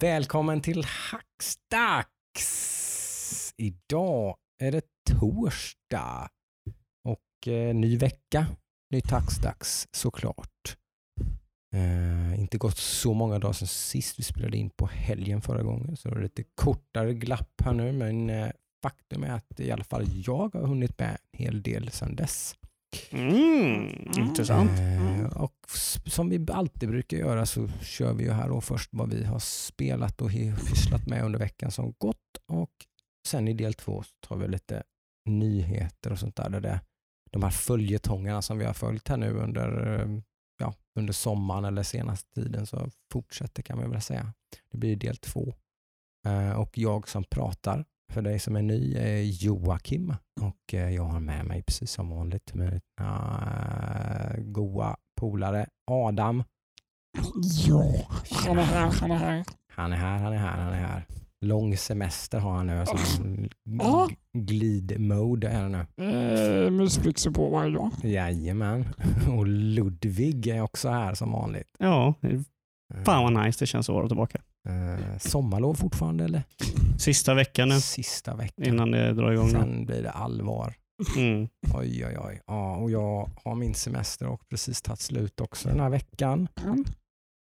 Välkommen till Hackstacks! Idag är det torsdag och eh, ny vecka, nytt Hackstacks såklart. Eh, inte gått så många dagar sedan sist vi spelade in på helgen förra gången så det är lite kortare glapp här nu men eh, faktum är att i alla fall jag har hunnit med en hel del sedan dess. Mm, intressant. Eh, och som vi alltid brukar göra så kör vi ju här då först vad vi har spelat och pysslat med under veckan som gått och sen i del två så tar vi lite nyheter och sånt där. där det, de här följetongerna som vi har följt här nu under, eh, ja, under sommaren eller senaste tiden så fortsätter kan man väl säga. Det blir del två. Eh, och jag som pratar för dig som är ny är Joakim och eh, jag har med mig precis som vanligt mina goa polare Adam. Ja, han är här, han är här. Han är här, han är här, han är här. Lång semester har han nu. Ja. glid-mode är det nu. Eh, Mysbyxor på varje dag. Jajamän. Och Ludvig är också här som vanligt. Ja, fan vad nice det känns att vara tillbaka. Eh, sommarlov fortfarande eller? Sista veckan nu Sista veckan. innan det drar igång. Sen blir det allvar. Mm. Oj, oj, oj. Ja, och jag har min semester och precis tagit slut också den här veckan. Mm.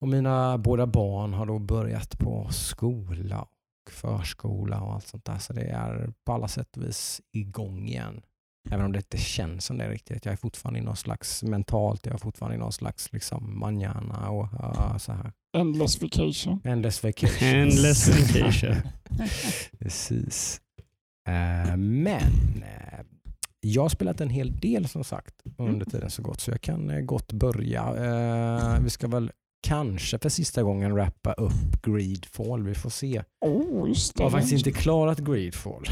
Och mina båda barn har då börjat på skola och förskola och allt sånt där. Så det är på alla sätt och vis igång igen. Även om det inte känns som det riktigt. Jag är fortfarande i någon slags mentalt, jag är fortfarande i någon slags liksom manjana och uh, så här. Endless vacation. Endless vacation. Endless vacation. Precis. Eh, men eh, jag har spelat en hel del som sagt under tiden så gott så jag kan eh, gott börja. Vi ska väl kanske för sista gången rappa upp Greedfall. Vi får se. Oh. Jag har faktiskt inte klarat Greedfall.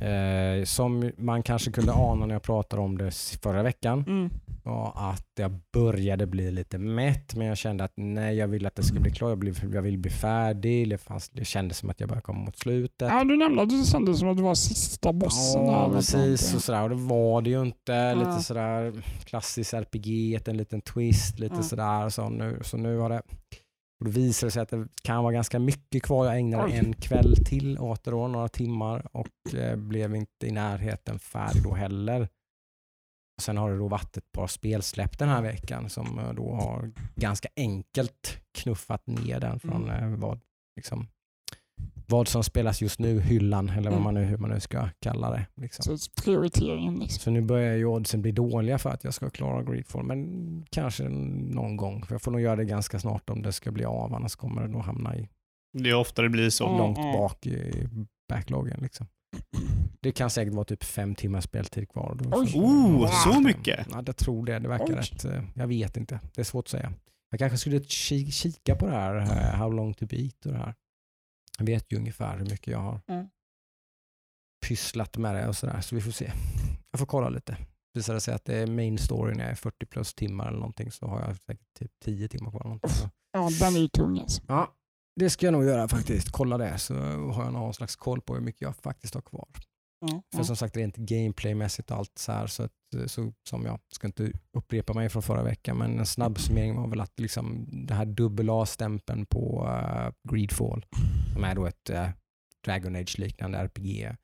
Nej. Eh, som man kanske kunde ana när jag pratade om det förra veckan Mm. var att jag började bli lite mätt men jag kände att nej jag vill att det ska bli klart. Jag, blev, jag vill bli färdig. Det, fanns, det kändes som att jag började komma mot slutet. Ja, du nämnde att det kändes som att det var sista bossen. Ja, precis. Och, sådär. och det var det ju inte. Ja. Lite sådär klassisk RPG, en liten twist, lite Ja. sådär. Så nu, så nu har det... Och då visar det sig att det kan vara ganska mycket kvar. Jag ägnade Oj. en kväll till åt det då, några timmar och eh, blev inte i närheten färdig då heller. Och sen har det då varit ett par spelsläpp den här veckan som eh, då har ganska enkelt knuffat ner den från Mm. eh, vad, liksom, vad som spelas just nu, hyllan eller vad Mm. man nu, hur man nu ska kalla det. Liksom. Så prioriteringen liksom. Så nu börjar ju oddsen bli dåliga för att jag ska klara Greedfall, men kanske någon gång. För jag får nog göra det ganska snart om det ska bli av, annars kommer det nog hamna i Det är ofta det blir så. Mm. långt bak i backloggen. Liksom. Det kan säkert vara typ fem timmars speltid kvar. Då Oj. Oh, så mycket? Ja, jag tror det. Det verkar Oj. rätt. eh, Jag vet inte. Det är svårt att säga. Jag kanske skulle ki- kika på det här, eh, How long to beat och det här. Jag vet ju ungefär hur mycket jag har Mm. pysslat med det och sådär. Så vi får se. Jag får kolla lite. Visar det sig att det är main storyn är 40 plus timmar eller någonting så har jag säkert typ 10 timmar kvar. eller Någonting. Så. Ja, den är ju tung alltså. Ja, det ska jag nog göra faktiskt. Kolla det så har jag någon slags koll på hur mycket jag faktiskt har kvar. Ja, För som sagt rent gameplaymässigt och allt så här så, så som jag ska inte upprepa mig från förra veckan men en snabb summering var väl att liksom det här dubbel A-stämpeln på uh, Greedfall som är då ett uh, Dragon Age liknande RPG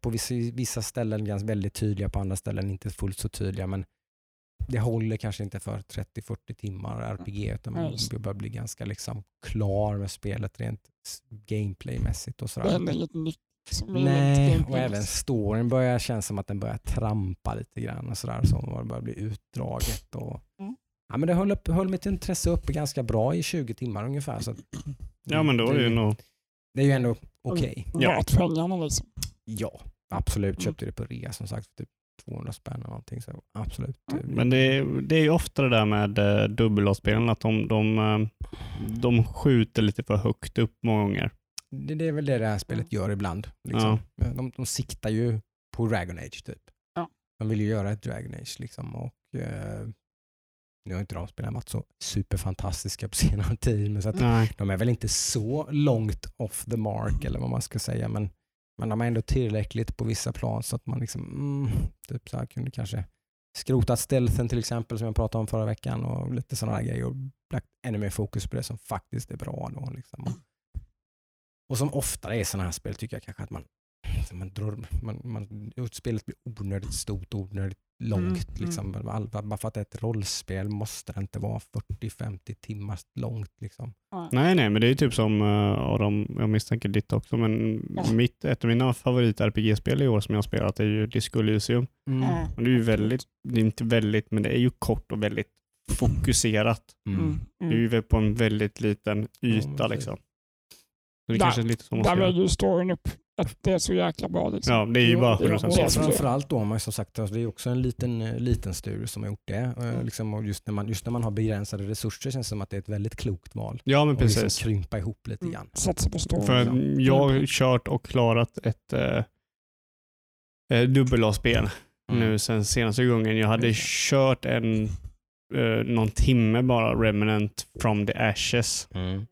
på vissa, vissa ställen ganska väldigt tydliga på andra ställen inte fullt så tydliga men det håller kanske inte för 30-40 timmar RPG utan Ja, man det. börjar bli ganska liksom klar med spelet rent gameplaymässigt och Det händer nytt. Som Nej, och även storyn börjar kännas som att den börjar trampa lite grann och sådär. Så det börjar bli utdraget. Och, Mm. ja, men det höll, upp, höll mitt intresse uppe ganska bra i 20 timmar ungefär. Så att, Ja, men då är det ju nog... det är ju ändå okej. Ja. Värt pengarna liksom. Ja, absolut. Mm. Köpte det på rea som sagt för typ 200 spänn eller någonting. Så absolut. Mm. Men det är, det är ju ofta det där med uh, dubbel-A-spelen, att de, de, eh, de skjuter lite för högt upp många gånger. Det, det är väl det det här spelet gör ibland. Liksom. De, de siktar ju på Dragon Age typ. Ja. De vill ju göra ett Dragon Age liksom. Och, eh, nu har inte de spelarna varit så superfantastiska på senare tid. Men så de är väl inte så långt off the mark eller vad man ska säga. Men, men de är ändå tillräckligt på vissa plan så att man liksom, mm, typ så här kunde kanske skrotat stealthen till exempel som jag pratade om förra veckan och lite sådana grejer och lagt ännu mer fokus på det som faktiskt är bra. Då, liksom. Och som ofta är sådana här spel tycker jag kanske att man, man, drar, man, man spelet blir onödigt stort, onödigt långt. Mm, liksom. Bara för att det är ett rollspel måste det inte vara 40-50 timmar långt. Liksom. Nej, nej, men det är typ som uh, Adam, jag misstänker ditt också, men Ja. mitt, ett av mina favorit-RPG-spel i år som jag har spelat är ju Disco Elysium. Mm. Och det är ju väldigt, det är inte väldigt, men det är ju kort och väldigt fokuserat. Mm. Mm. Det är Mm. ju på en väldigt liten yta precis. liksom. Så det Där- kanske är lite så man ska Där göra. lägger ju storyn upp att det är så jäkla bra. Liksom. Ja, det är ju bara Ja, 100% ja, Och så. framförallt då, man som sagt, alltså det är också en liten, eh, liten studio som har gjort det. Eh, Liksom, och just, när man, just när man har begränsade resurser känns det som att det är ett väldigt klokt val. Ja, men Och liksom precis. krympa ihop lite Mm. grann. Satsa på storyn. För ja. jag har kört och klarat ett uh, dubbel-A-spel Mm. nu sen senaste gången. Jag hade kört en eh, någon timme bara, Remnant from the Ashes. Mm.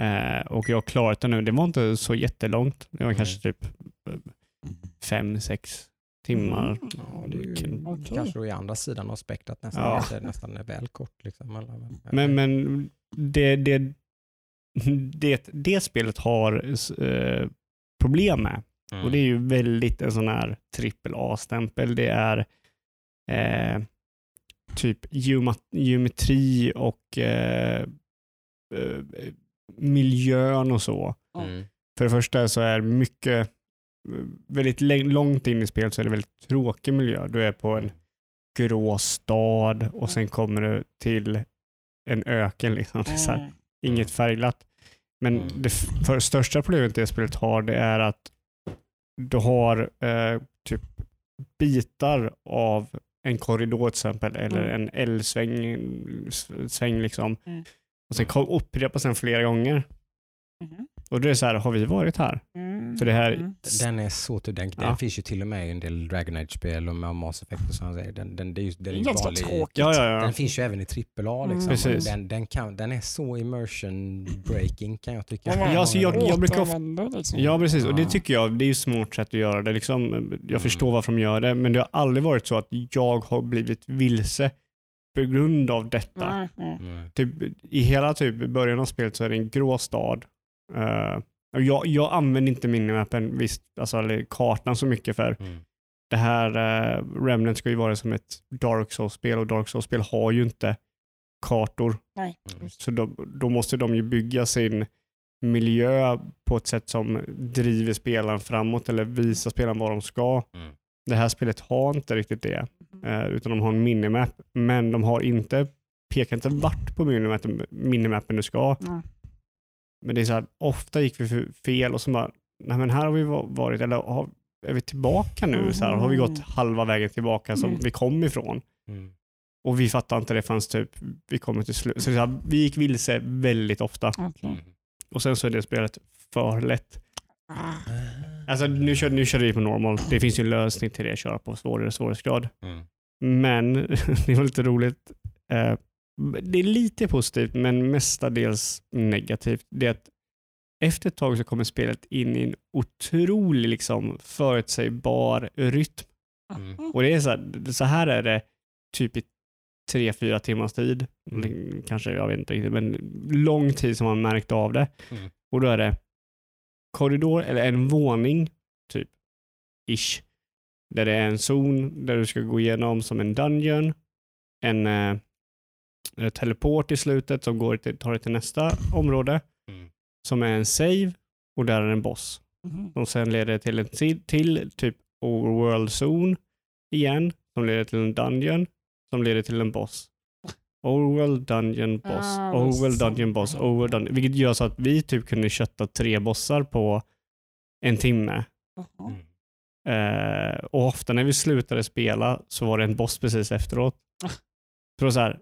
Eh, och jag har klarat det nu. Det var inte så jättelångt. Det var Mm. kanske typ eh, fem, sex timmar. Mm. Ja, det är ju kanske då i andra sidan av spektrat nästan, Ja. det nästan är väl kort. Liksom. Men, men det, det, det, det spelet har eh, problem med. Mm. Och det är ju väldigt en sån här trippel A-stämpel. Det är eh, typ geometri och eh, eh, miljön och så. Mm. För det första så är mycket, eh, väldigt långt in i spelet så är det väldigt tråkig miljö. Du är på en grå stad och sen kommer du till en öken. Liksom. Så här, Mm. inget färgglatt. Men Mm. det för största problemet det spelet har det är att du har eh, typ bitar av en korridor till exempel eller Mm. en L-sväng liksom. Mm. Och sen kom, upprepas den flera gånger. Mhm. Och det är så här, har vi varit här? Mm. Så det här, Mm. Den är så till den, Ja. den finns ju till och med i en del Dragon Age-spel och med Mass Effect och grejer. Den, den, det är ju, Det den är ganska vanlig. tråkigt. ja, ja, ja. Den finns ju även i AAA. Liksom. Mm. Precis. Den, den, kan, den är så immersion breaking kan jag tycka. Ja, Ja, så jag- jag brukar ofta- liksom. Ja, precis. Och det tycker jag, det är ju smart sätt att göra det. Liksom, jag Mm. förstår varför de gör det, men det har aldrig varit så att jag har blivit vilse på grund av detta. Nej. Mm. Typ, I hela typ, början av spelet så är det en grå stad. Och jag, jag använder inte minimappen, visst, alltså, eller kartan så mycket för Mm. det här uh, Remnant ska ju vara som ett Dark Souls-spel och Dark Souls-spel har ju inte kartor. nej. Mm. Så då, då måste de ju bygga sin miljö på ett sätt som driver spelaren framåt eller visar spelaren vad de ska. Mm. Det här spelet har inte riktigt det, eh, utan de har en minimap, men de har inte, pekar inte vart på minimappen, minimappen du ska. Nej. Men det är så här, ofta gick vi fel och så bara, nej men här har vi va- varit, eller har, är vi tillbaka nu? Så här, har vi gått halva vägen tillbaka som Mm. vi kom ifrån? Mm. Och vi fattar inte det förrän typ vi kommer till slut. Så så här, vi gick vilse väldigt ofta. Okej. Mm. Och sen så är det spelet för lätt. Alltså nu körde, nu körde vi på normal. Det finns ju en lösning till det, att köra på svårare svårighetsgrad. Mm. Men det var lite roligt. Eh, Det är lite positivt, men mestadels negativt. Det är att efter ett tag så kommer spelet in i en otrolig liksom, förutsägbar rytm. Mm. Och det är så här, så här är det typ i tre, fyra timmars tid. Mm. Kanske, jag vet inte riktigt, men lång tid som man märkt av det. Mm. Och då är det korridor, eller en våning, typ, ish. Där det är en zon där du ska gå igenom som en dungeon. En eh, teleport i slutet som går till, tar dig till nästa område. Mm. Som är en save och där är en boss. Mhm. Och sen leder det till en till, till typ overworld zone igen. Som leder till en dungeon. Som leder till en boss. Overworld dungeon boss. Ah, sant. dungeon boss. Overworld dungeon. Vilket gör så att vi typ kunde kötta tre bossar på en timme. Mm. Eh, och ofta när vi slutade spela så var det en boss precis efteråt. Ah. Så det så här,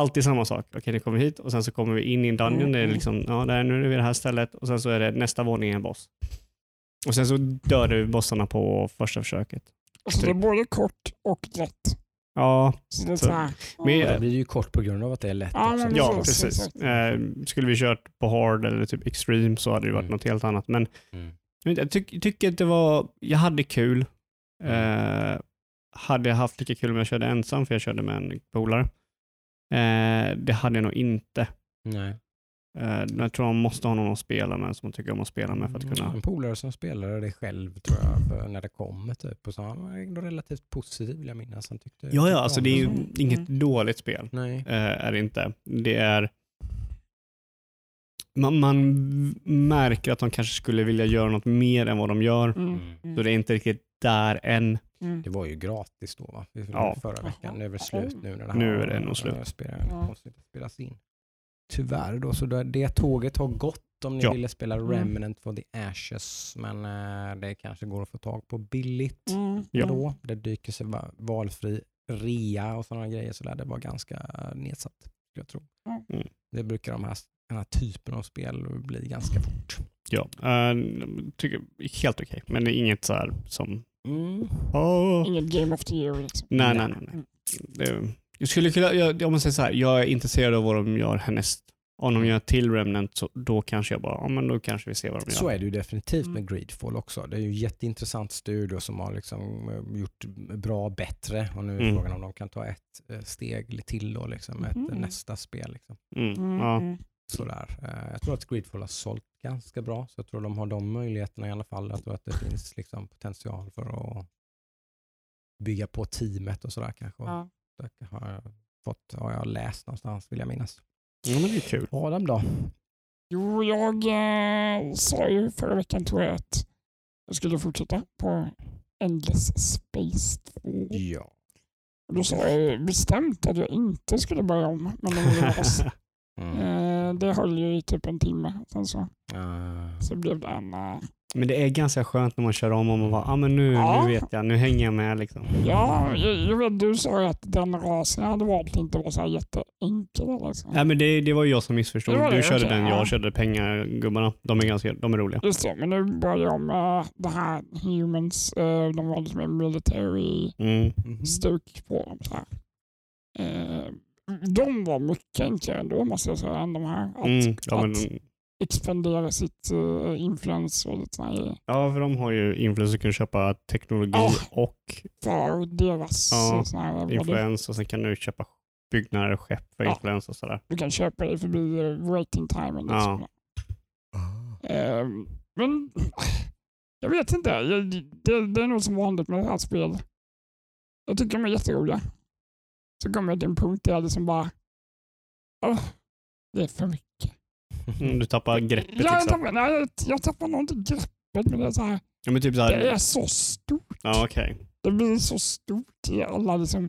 alltid samma sak. Okej, nu kommer vi hit och sen så kommer vi in i en dungeon. Mm, Det är liksom, ja, där, nu är vi i det här stället och sen så är det nästa våning en boss. Och sen så dödade vi bossarna på första försöket. Så det är både kort och lätt. Ja, Så men- Det blir ju kort på grund av att det är lätt Ja, också. ja precis. Eh, skulle vi kört på hard eller typ extreme så hade det varit Mm. något helt annat. Men Mm. jag jag tyck, tycker att det var, jag hade kul. Mm. Eh, hade jag haft lika kul om jag körde ensam, för jag körde med en polare. Eh, det hade jag nog inte. Nej. Eh, jag tror man måste ha någon att spela med som man tycker om att spela med för att kunna... En polare som spelade det själv tror jag, för när det kommer typ. Och så han var ändå relativt positiv vill jag minnas. Han tyckte, Ja, ja, alltså det är ju inget dåligt spel. Nej. Eh, är det inte. Det är... Man, man märker att de kanske skulle vilja göra något mer än vad de gör. Mm. Mm. Så det är inte riktigt där än. Mm. Det var ju gratis då va? Det var Ja. Förra veckan. Nu är det slut nu när det Nu här är det nog slut. att spelas in. Tyvärr då, så det, det tåget har gått om ni Ja. ville spela Mm. Remnant for the Ashes. Men eh, det kanske går att få tag på billigt Mm. Ja. då. Det dyker sig va- valfri rea och sådana grejer. Så där. Det var ganska nedsatt, skulle jag tro. Mm. Det brukar de här, den här typen av spel bli ganska fort. Ja, eh, tycker helt okej. Men det är inget så här som... Mm. Åh. Inget Game of the Year liksom. Nej, nej, nej. nej. Mm. Det, jag skulle kunna, jag, jag måste säga så här, jag är intresserad av vad de gör härnäst. Om de gör till Remnant, så då kanske jag bara, ja men då kanske vi ser vad de gör. Så är det ju definitivt Mm. med Greedfall också. Det är ju en jätteintressant studio som har liksom eh, gjort bra bättre och nu är Mm. frågan om de kan ta ett eh, steg till då, liksom, ett, Mhm. nästa spel. Liksom. Mm. Mm. Ja. Mm. Sådär. Eh, Jag tror att Greedfall har sålt ganska bra, så jag tror de har de möjligheterna i alla fall. Jag tror att det finns liksom potential för att bygga på teamet och sådär kanske. Ja. Det har jag, fått, har jag läst någonstans vill jag minnas. ja, men det är kul. Adam då? Jo, jag eh, sa ju förra veckan tror jag att jag skulle fortsätta på Endless Space 2. Ja. Och Då sa jag bestämt att jag inte skulle börja om med. Mm. Eh, det höll ju i typ en timme. Sen så, Ah. så blev det en... eh, Men det är ganska skönt när man kör om och man bara, ah, men nu, Ja. nu vet jag, nu hänger jag med liksom. ja, jag, jag vet, du sa ju att den rasen jag hade valt inte var så här jätteenkel. Liksom. Nej men det, det var ju jag som missförstod. Det var Du det, körde okej, den, ja. jag körde pengargubbarna. De är ganska, de är roliga. Just det, men nu börjar jag med det här Humans. eh, de var lite mer military Mm. Mhm. stuk på dem. Så här. Eh, de var mycket enklare ändå måste jag säga än de här. Att, Mm. Ja, men, att expandera sitt uh, influens och lite såna här ja, för de har ju influencer kan köpa teknologi Ja. och för deras Ja, eh, det- influens och sen kan du köpa byggnader och skepp för Ja. influens och sådär. Du kan köpa det förbi uh, waiting time. Liksom. Eh, men jag vet inte. Jag, det, det är nog som vanligt med det här spel. Jag tycker de är jätteroliga. Så kommer jag till en punkt där jag liksom bara... "Åh, det är för mycket. Mm, du tappar greppet jag, liksom. tappar, nej, jag, jag tappar nog inte greppet, men det är, så här, Ja, men typ det är så stort. ja okej. Det blir så stort i alla liksom,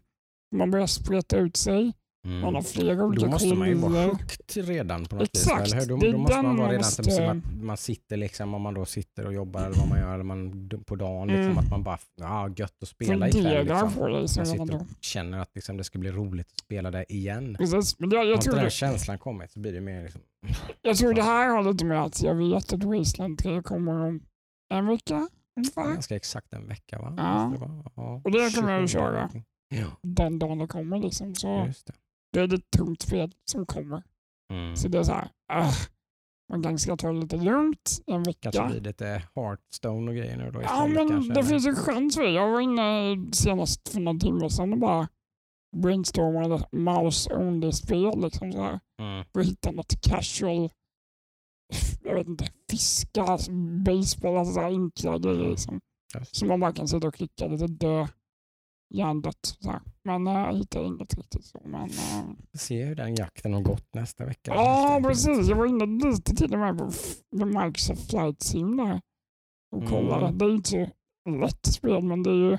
man börjar spreta ut sig. Man har Mm. flera olika Då måste man ju vara högt redan på något Exakt, vis. Eller hur? Då, då måste man vara redan måste- som att man sitter liksom, om man då sitter och jobbar eller vad man gör, eller man, på dagen, liksom, Mm. att man bara, ja gött att spela ikväll. Funderar Liksom. liksom Man sitter och känner att liksom, det ska bli roligt att spela det igen. Precis, men jag, Har jag, inte tror den det, känslan kommit så blir det mer liksom, jag tror det här har lite med att jag vet att Wasteland 3 kommer om en vecka ungefär. ganska exakt en vecka va? Ja. Det ja. Och det kommer jag att 27 köra. Ja, Den dagen det kommer liksom. Så just det. Det är ett tungt spel som kommer. Mm. Så det är så här, ah, man kanske ska ta det lite lugnt en vecka. Kanske blir lite Hearthstone och grejer nu då Ja, men kanske. det eller? finns en chans för det. Jag var inne senast för någon timme sedan och bara brainstormade mouse-only-spel. Liksom så här. Mm. Hitta något casual, jag vet inte, fiska, baseball, alltså så här enkla grejer. Liksom. Just. Så man bara kan sitta och klicka lite dö, hjärndött. Så. Men äh, jag hittade inget riktigt så. Men, äh, Se hur den jakten har gått nästa vecka. Ja, precis. Jag var inne lite till och med på på Microsoft Flight Sim där och kollade. Mm. Det är ju inte så lätt spel, men det är ju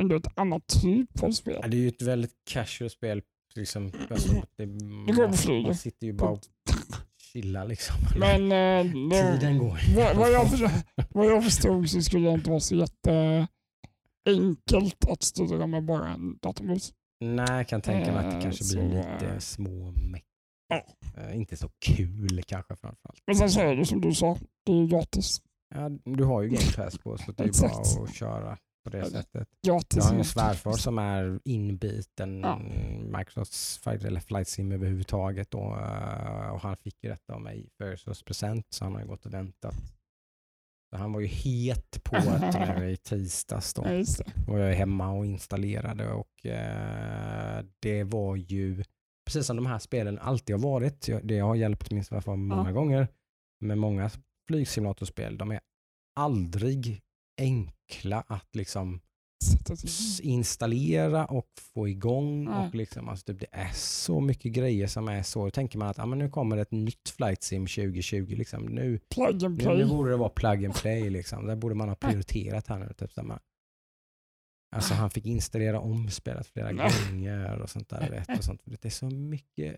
ändå ett annat typ av Ja, spel. det är ju ett väldigt casual spel. Liksom, alltså, det, Det man, man sitter ju bara och chillar liksom. Men eh, det, Tiden går. vad, vad, jag förstod, vad jag förstod så skulle det inte vara så jätte enkelt att styra med bara en datormus. Nej, jag kan tänka mig att det Eh, kanske så, blir eh, lite små meck. ja. Eh, inte så kul kanske framförallt. Men sen så är det som du sa, det är gratis. Ja, du har ju Game Pass på så det är bara att köra på det sättet. gratis Jag har en svärfar som är inbiten Ja. Microsofts Flight, eller Flight Sim överhuvudtaget. Eh, och han fick ju detta av mig i födelsedagspresent så han har ju gått och väntat han var ju het på nu i tisdags. Då. Ja, var jag hemma och installerade och eh, det var ju precis som de här spelen alltid har varit. Det har hjälpt min svärfar många gånger med många flygsimulatorspel. De är aldrig enkla att liksom Installera och få igång. Nej. Och liksom, alltså, typ, det är så mycket grejer som är så. Då tänker man att ah, men nu kommer ett nytt flight sim 2020. Liksom. Nu, Plug and nu, nu play. borde det vara plug and play. Liksom. Det borde man ha prioriterat här nu. Typ, man, alltså, han fick installera om spelet flera gånger och sånt där. Vet, och sånt. Det är så mycket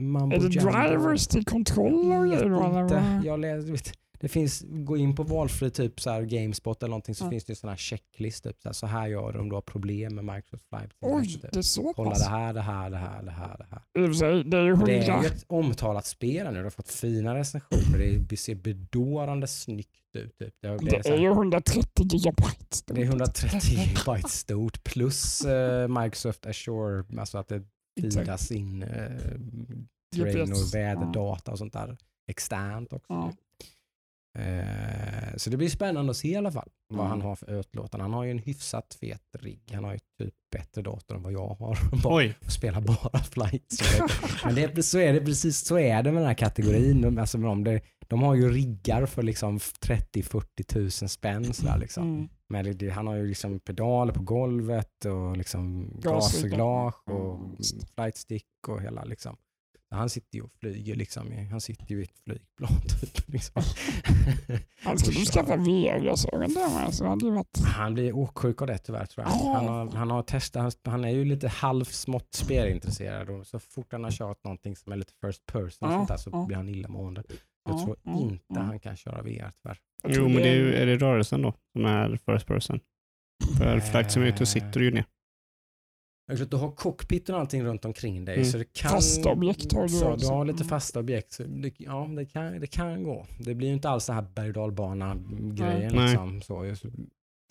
mambo Är det drivers till kontroll och Jag vet inte. Jag läs, vet, det finns, gå in på valfri typ så här Gamespot eller någonting så Ja. finns det en sån här checklist. Typ, så, här, så här gör du om du har problem med Microsoft Flight. Oj, Typ. det är så Kolla pass. det här, det här, det här, det här. Det här. Sig, det är ju Det är hundra. ju ett omtalat spel nu. Det har fått fina recensioner. Det ser bedårande snyggt ut. Typ. Det, det, är Det är ju 130 gigabyte. det är 130 byte stort plus eh, Microsoft Azure, alltså att det filas in eh, terrain och väderdata och sånt där externt också. Ja. Eh, så det blir spännande att se i alla fall vad Mm. han har för utlåtande. Han har ju en hyfsat fet rigg. Han har ju typ bättre dator än vad jag har. Bara, Oj. spelar bara flight. Men det, är- så är det precis så är det med den här kategorin. De, alltså med dem, det, de har ju riggar för liksom 30-40 tusen spänn. Sådär liksom. Mm. Men det, han har ju liksom pedaler på golvet och liksom Gasregler. gasreglage och Mm, just det. flight stick och hela liksom. Han sitter ju och flyger liksom. Han sitter ju i ett flygplan typ. Liksom. Han skulle ju skaffa VR-glasögon där med. Så hade varit... Han blir åksjuk av det tyvärr tror jag. Ja. Han har, han har testat, han, han är ju lite halvsmått spelintresserad och så fort han har kört någonting som är lite first person Ja, sånt där, så ja. blir han illamående. Jag Ja, tror inte han kan köra VR tyvärr. Jo, men det är, är det rörelsen då som är first person? För Flight Simulator sitter ju ner. Du har cockpiten och allting runt omkring dig. Mm. Så det kan, Fasta objekt har du så också. Du har lite Mm. fasta objekt. Så det, ja, det kan, det kan gå. Det blir ju inte alls det här berg och dalbana-grejen. Liksom, så. Just-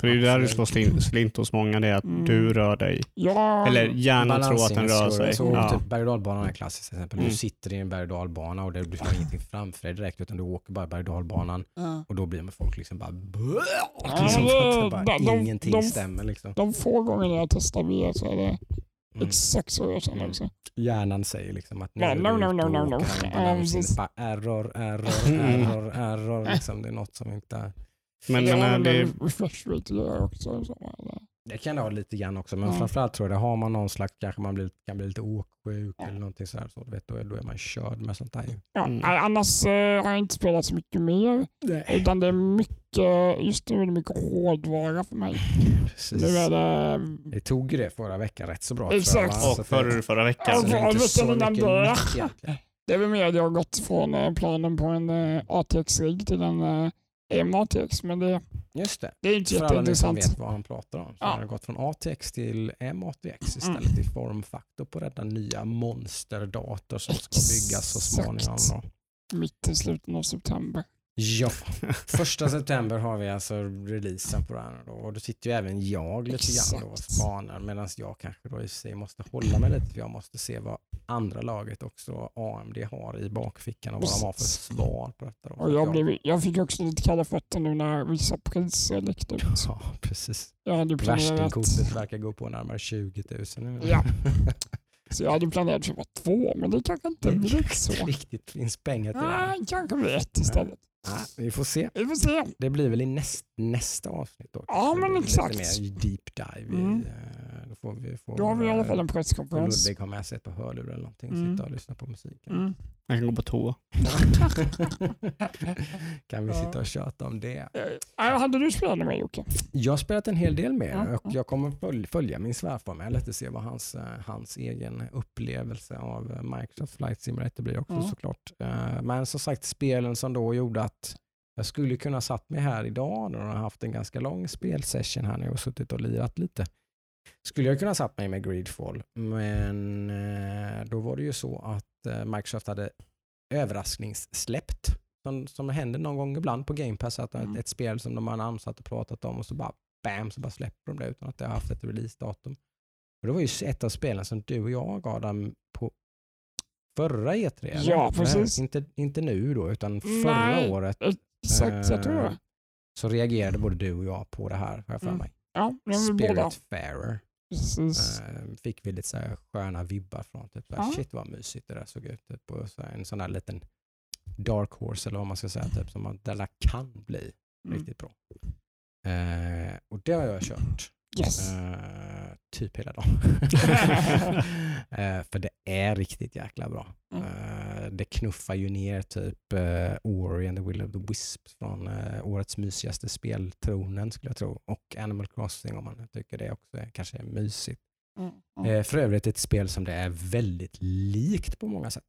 För det är ju där det slår slint, slint hos många, det är att Mm. du rör dig. Ja, Eller hjärnan tror att den rör sig. Så, Ja. typ berg och dalbanan är klassiskt till exempel. Mm. Du sitter i en berg och dalbana och det, du har ingenting framför dig direkt utan du åker bara berg och dalbanan ja. och då blir folk liksom bara, liksom, bara de- ingenting de- stämmer liksom. de få gånger jag testar VR så är det Mm. exakt så jag känner Mm. också. Hjärnan säger liksom att nu är no, no, no, och no, no. error, error, Mm. error, error. Liksom, det är något som inte... Men, ja, men men det, rate gör jag också. Det kan det ha lite grann också, men Ja. framförallt tror jag det har man någon slags, kanske man blir, kan bli lite åksjuk Ja. eller någonting sådär, så du vet, då, är, då är man körd med sånt där. Ja, Mm. nej, Annars eh, har jag inte spelat så mycket mer. Utan det är mycket, just nu är det mycket hårdvara för mig. Precis. Nu är det... Det tog ju det förra veckan rätt så bra. tror jag, Exakt. va? Så och förra, förra veckan. Ja, så det är för- inte veckan så innan mycket det. Det är väl mer att jag har gått från eh, planen på en eh, ATX-rigg till en eh, M-ATX. Men det, Just det. det är inte För alla ni som jätteintressant. vet vad han pratar om. Så Ja. Har gått från ATX till MATX istället i formfaktor på denna nya monsterdator som ska byggas så småningom. Exakt. Då. Mitt i slutet av september. Ja, första september har vi alltså releasen på den då. och då sitter ju även jag lite grann då och spanar medan jag kanske då i sig måste hålla mig lite för jag måste se vad andra laget också AMD har i bakfickan och vad de har för Precis. svar på detta. Då. Och jag, blev, jag fick också lite kalla fötter nu när vissa priser läckte ut. Ja, precis. Värstingkortet verkar gå på närmare 20 000 nu. Ja. så jag hade planerat för att vara två, men det kanske inte blir så. Riktigt finns pengar till det. Nej, kanske blir ett istället. Nej, vi får se. Vi får se. Det blir väl i näst, nästa avsnitt då. Ja, men exakt. Lite mer deep dive. I, Mm. eh, då, får vi, får, Då har vi i alla fall en presskonferens. Ludvig ha med sig ett par hörlurar eller någonting och Mm. sitta och lyssna på musiken. Mm. Jag kan gå på toa. kan vi Ja. sitta och köta om det? Äh, hade du spelat med Jocke? Jag har spelat en hel del med Ja, och ja. jag kommer följ- följa min svärfar med lite se vad hans, eh, hans egen upplevelse av eh, Microsoft Flight Simulator blir också Ja. såklart. Eh, Men som sagt spelen som då gjorde att jag skulle kunna satt mig här idag när jag har haft en ganska lång spelsession här nu och suttit och lirat lite. Skulle jag kunna satt mig med Greedfall men eh, då var det ju så att eh, Microsoft hade överraskningssläppt som, som händer någon gång ibland på Game Pass att Mm. ett spel som de har namnsatt och pratat om och så bara bam så bara släpper de det utan att det har haft ett releasedatum. Och det var ju ett av spelen som du och jag Adam på förra E3. eller? Ja, precis. Inte, inte nu då utan förra Nej. året. Exakt, jag tror Eh, det. så reagerade både du och jag på det här, har jag för Mm. Ja, men vi båda. Spiritfarer. Precis. Eh, fick vi lite så här sköna vibbar från. Typ, så här, Ja. Shit vad mysigt det där såg ut. Typ, och så här, en sån där liten dark horse eller vad man ska säga. Typ, som man, där kan bli Mm. riktigt bra. Eh, och det har jag kört. Yes. Eh, typ hela dagen. Eh, för det är riktigt jäkla bra. Mm. Eh, det knuffar ju ner typ uh, Ori and the Will of the Wisps från årets mysigaste speltronen skulle jag tro. Och Animal Crossing om man tycker det också är, kanske är mysigt. Mm. Mm. För övrigt ett spel som det är väldigt likt på många sätt.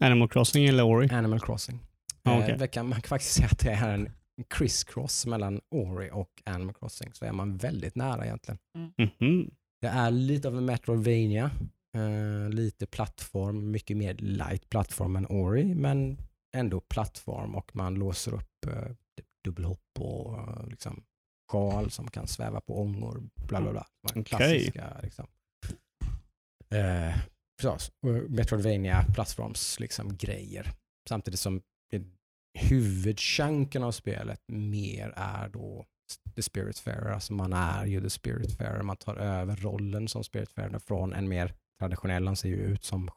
Animal Crossing eller Ori? Animal Crossing. Ja, Eh, okej. det kan man kan faktiskt säga att det är en criss-cross mellan Ori och Animal Crossing. Så är man väldigt nära egentligen. Mhm. Det är lite av en Metroidvania. Eh, lite plattform, mycket mer light plattform än Ori, men ändå plattform och man låser upp eh, dubbelhopp och eh, liksom sjal som kan sväva på ångor. Bla bla bla. Okej. Klassiska liksom. Eh, precis. Metroidvania plattforms liksom grejer. Samtidigt som huvudchunken av spelet mer är då The Spiritfarer. Alltså man är ju The Spiritfarer. Man tar över rollen som Spiritfarer från en mer traditionell, han ser ju ut som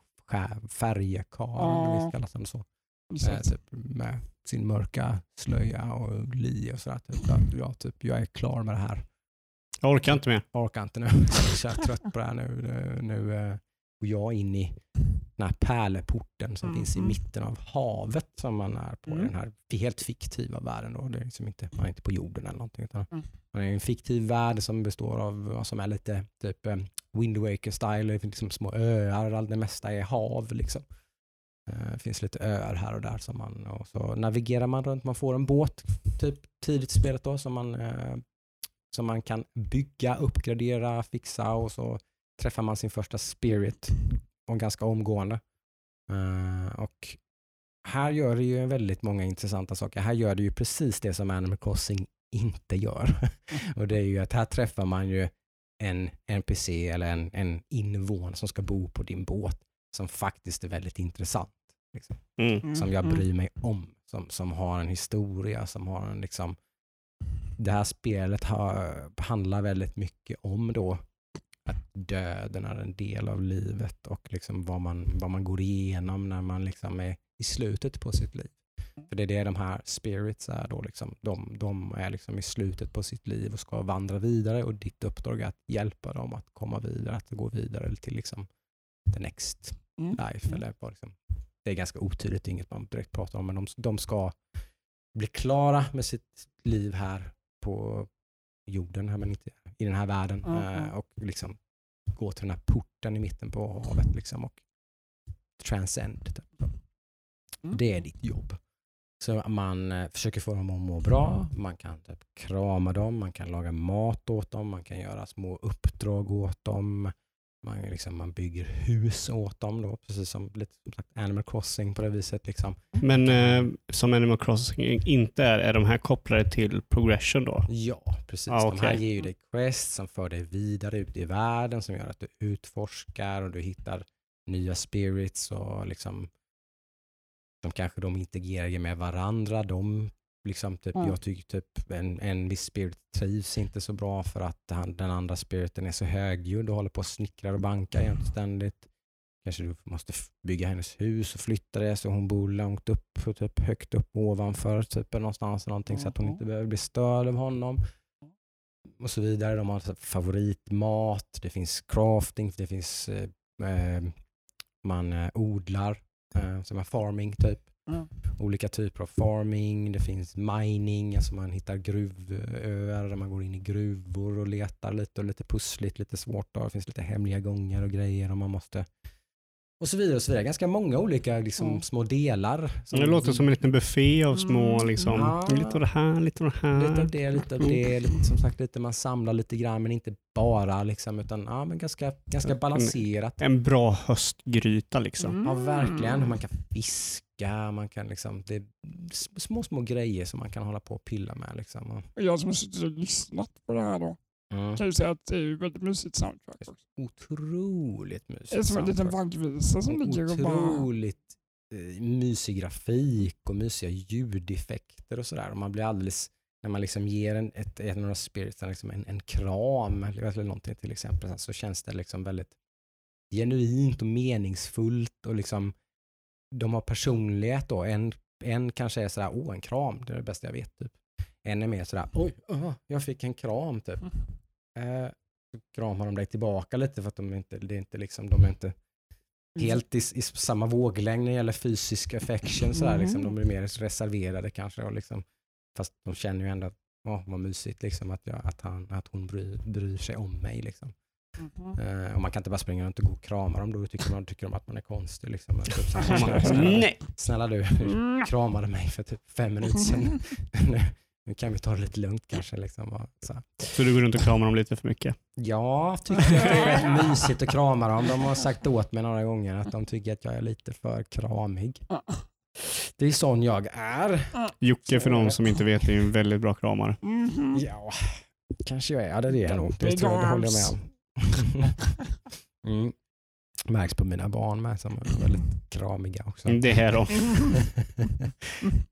färjekarl, Ja. visst kallas han så. Eh, Precis. typ med sin mörka slöja och li och sådär. Typ. Jag, typ, jag är klar med det här. Jag orkar inte mer. Jag orkar inte nu. Jag är trött på det här nu. Nu, nu går jag in i den här pärleporten som Mm, finns i mm. mitten av havet som man är på Mm. den här helt fiktiva världen. Då. Det är liksom inte, man är inte på jorden eller någonting. Utan Mm. Man är i en fiktiv värld som består av vad som är lite typ eh, Wind Waker-style. Det finns liksom små öar, allt det mesta är hav. Liksom. Eh, Det finns lite öar här och där som man, och så navigerar man runt. Man får en båt typ tidigt i spelet då som man, eh, som man kan bygga, uppgradera, fixa och så träffar man sin första spirit och ganska omgående. Eh, och här gör det ju väldigt många intressanta saker. Här gör det ju precis det som Animal Crossing inte gör. och det är ju att här träffar man ju en NPC eller en, en invånare som ska bo på din båt som faktiskt är väldigt intressant. Liksom Mm. Mm, som jag mm. bryr mig om. Som, som har en historia, som har en liksom... Det här spelet har, handlar väldigt mycket om då att döden är en del av livet och liksom vad, man, vad man går igenom när man liksom är i slutet på sitt liv. För det är det de här spirits är då. Liksom. De, de är liksom i slutet på sitt liv och ska vandra vidare och ditt uppdrag är att hjälpa dem att komma vidare, att gå vidare till liksom the next Mm. life. Mm. Eller vad liksom. Det är ganska otydligt, inget man direkt pratar om, men de, de ska bli klara med sitt liv här på jorden, här, men inte i den här världen. Mm, och liksom gå till den här porten i mitten på havet liksom, och transcend. Typ. Mm. Det är ditt jobb. Så man eh, försöker få dem att må bra, man kan typ krama dem, man kan laga mat åt dem, man kan göra små uppdrag åt dem. Man, liksom, man bygger hus åt dem, då, precis som lite som sagt, Animal Crossing på det viset. Liksom. Men eh, som Animal Crossing inte är, är de här kopplade till progression då? Ja, precis. Ah, De här ger ju dig quest som för dig vidare ut i världen, som gör att du utforskar och du hittar nya spirits och liksom de kanske de interagerar med varandra. De liksom typ, Mm. Jag tycker typ en, en viss spirit trivs inte så bra för att han, den andra spiriten är så högljudd och håller på och snickrar och bankar jämt ständigt. Kanske du måste bygga hennes hus och flytta det så hon bor långt upp och typ högt upp ovanför typ någonstans någonting så att hon inte behöver bli störd av honom. Och så vidare. De har favoritmat, det finns crafting, det finns eh, eh, man eh, odlar, eh, som är farming typ. Mm. Olika typer av farming, det finns mining, alltså man hittar gruvöar där man går in i gruvor och letar lite och lite pussligt, lite svårt. Då. Det finns lite hemliga gångar och grejer och man måste och så vidare och så vidare. Ganska många olika liksom, Mm. små delar. Det låter som en liten buffé av små, Mm, liksom, ja. lite av det här, lite av det här. Lite av det, lite av det. Lite, som sagt, lite man samlar lite grann, men inte bara liksom, utan ja, men ganska, ganska balanserat. En bra höstgryta liksom. Mm. Ja, verkligen. Man kan fiska, man kan liksom, det är små, små grejer som man kan hålla på och pilla med. Liksom. Jag som har suttit och lyssnat på det här då, mm. kan ju säga att det är ju väldigt mysigt soundtrack också. Otroligt mysigt. Det är som en liten vaggvisa som ligger och bara... Otroligt eh, mysig grafik och mysiga ljudeffekter och sådär. Man blir alldeles när man liksom ger en, ett, de spiritsen liksom en, en kram eller någonting till exempel så känns det liksom väldigt genuint och meningsfullt och liksom de har personlighet då. En, en kanske är sådär, åh en kram, det är det bästa jag vet. Typ. Är mer sådär, oj, uh, jag fick en kram typ. Mm. Eh, så kramar de dig tillbaka lite för att de inte, det är inte liksom, de är inte helt i, i samma våglängd när det gäller fysisk affection. Sådär, mm. liksom, de är mer reserverade kanske. Och liksom, fast de känner ju ändå att åh, vad mysigt liksom, att, jag, att, han, att hon bryr, bryr sig om mig. Liksom. Mm. Uh, och man kan inte bara springa runt och gå och krama dem, då tycker, man, tycker de att man är konstig. Liksom. Typ, snälla, snälla, snälla du, mm. kramade mig för typ fem minuter sedan. nu kan vi ta det lite lugnt kanske. Liksom, så. så du går runt och kramar dem lite för mycket? Ja, tycker det är rätt mysigt att krama dem. De har sagt åt mig några gånger att de tycker att jag är lite för kramig. Det är sån jag är. Jocke, för de som inte vet, är en väldigt bra kramare. Mm -hmm. Ja, kanske jag är. Det, det är jag nog. Det, tror jag, det håller jag med om. mm. Märks på mina barn med som är väldigt kramiga också. Det är de.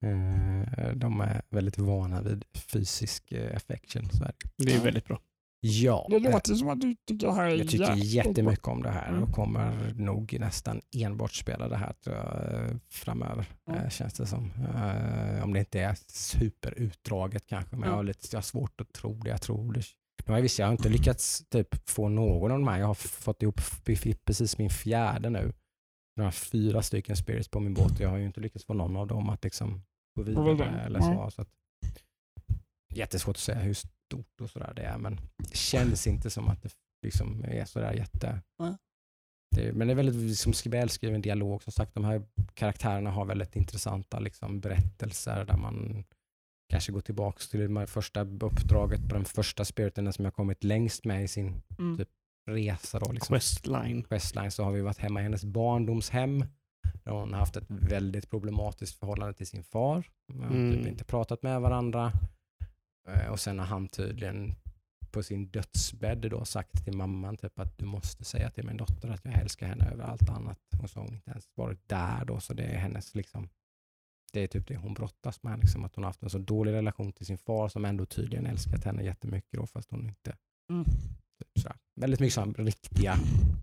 Eh, de är väldigt vana vid fysisk eh, affection. Så det är väldigt bra. Ja. Det låter som att du tycker det här är Jag tycker jättemycket om det här och mm. kommer nog nästan enbart spela det här jag, framöver, mm. känns det som. Om det inte är superutdraget kanske, men jag har, lite, jag har svårt att tro det. Jag tror det nu har jag, visst, jag har inte lyckats typ få någon av de här. Jag har fått ihop precis min fjärde nu. Jag har fyra stycken spirits på min båt och jag har ju inte lyckats få någon av dem att liksom gå vidare. Eller så, så att, jättesvårt att säga hur stort och sådär det är, men det känns inte som att det liksom är sådär jätte... Det, men det är väldigt liksom, välskriven dialog. Som sagt, de här karaktärerna har väldigt intressanta liksom, berättelser där man kanske gå tillbaka till det första uppdraget på den första spiriten som jag kommit längst med i sin mm. typ, resa. Då, liksom. Questline. Questline så har vi varit hemma i hennes barndomshem. Där hon har haft ett väldigt problematiskt förhållande till sin far. De har typ mm. typ inte pratat med varandra. Eh, och sen har han tydligen på sin dödsbädd då sagt till mamman typ att du måste säga till min dotter att jag älskar henne över allt annat. Och så har hon inte ens varit där då, så det är hennes liksom det är typ det hon brottas med. Liksom, att hon har haft en så dålig relation till sin far som ändå tydligen älskat henne jättemycket då, fast hon inte... Mm. Typ så Väldigt mycket som riktiga,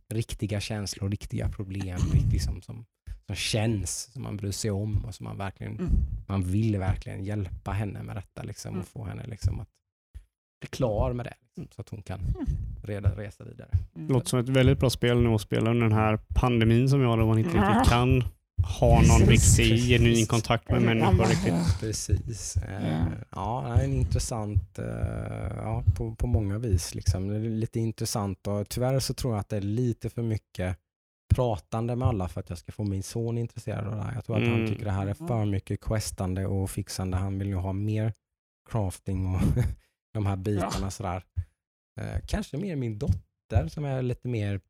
riktiga känslor, riktiga problem liksom, som, som känns, som man bryr sig om och som man verkligen mm. man vill verkligen hjälpa henne med detta liksom, mm. och få henne liksom, att bli klar med det liksom, så att hon kan mm. reda, resa vidare. Det låter som ett väldigt bra spel nu att spela under den här pandemin som vi har där man inte riktigt kan ha någon riktig genuin kontakt med människor riktigt. Precis. Uh, ja, det är en intressant uh, ja, på, på många vis. Liksom. Det är lite intressant och tyvärr så tror jag att det är lite för mycket pratande med alla för att jag ska få min son intresserad av det här. Jag tror att mm. han tycker det här är för mycket questande och fixande. Han vill ju ha mer crafting och de här bitarna ja. sådär. Uh, kanske mer min dotter som är lite mer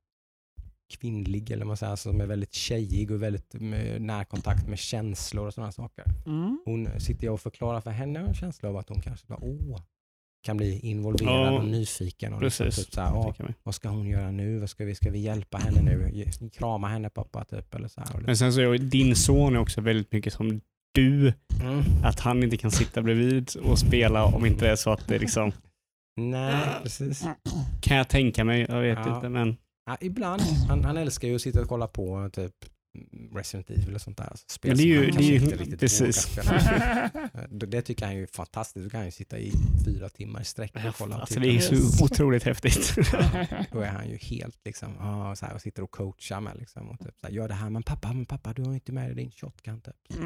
kvinnlig, eller man säger, som är väldigt tjejig och väldigt närkontakt med känslor och sådana saker. Mm. Hon sitter jag och förklarar för henne en känsla av att hon kanske bara, åh, kan bli involverad ja, och nyfiken. Och liksom. Typ så här, åh, vad ska hon göra nu? Vad ska, vi, ska vi hjälpa henne nu? Krama henne pappa typ. Eller så här. Men sen så är din son är också väldigt mycket som du. Mm. Att han inte kan sitta bredvid och spela om inte det är så att det liksom... Nej, precis. Kan jag tänka mig. Jag vet ja. inte men... Ja, ibland. Han, han älskar ju att sitta och kolla på typ Resident Evil och sånt där. Alltså, spel det är ju, det är ju precis. det, det tycker han är fantastiskt. Då kan han ju sitta i fyra timmar i sträck och kolla. Alltså, det är så otroligt häftigt. då är han ju helt liksom, ah, så här, och sitter och coachar med. Liksom, och typ, så här, Gör det här, men pappa, men pappa, du har inte med dig din shotgun. Typ.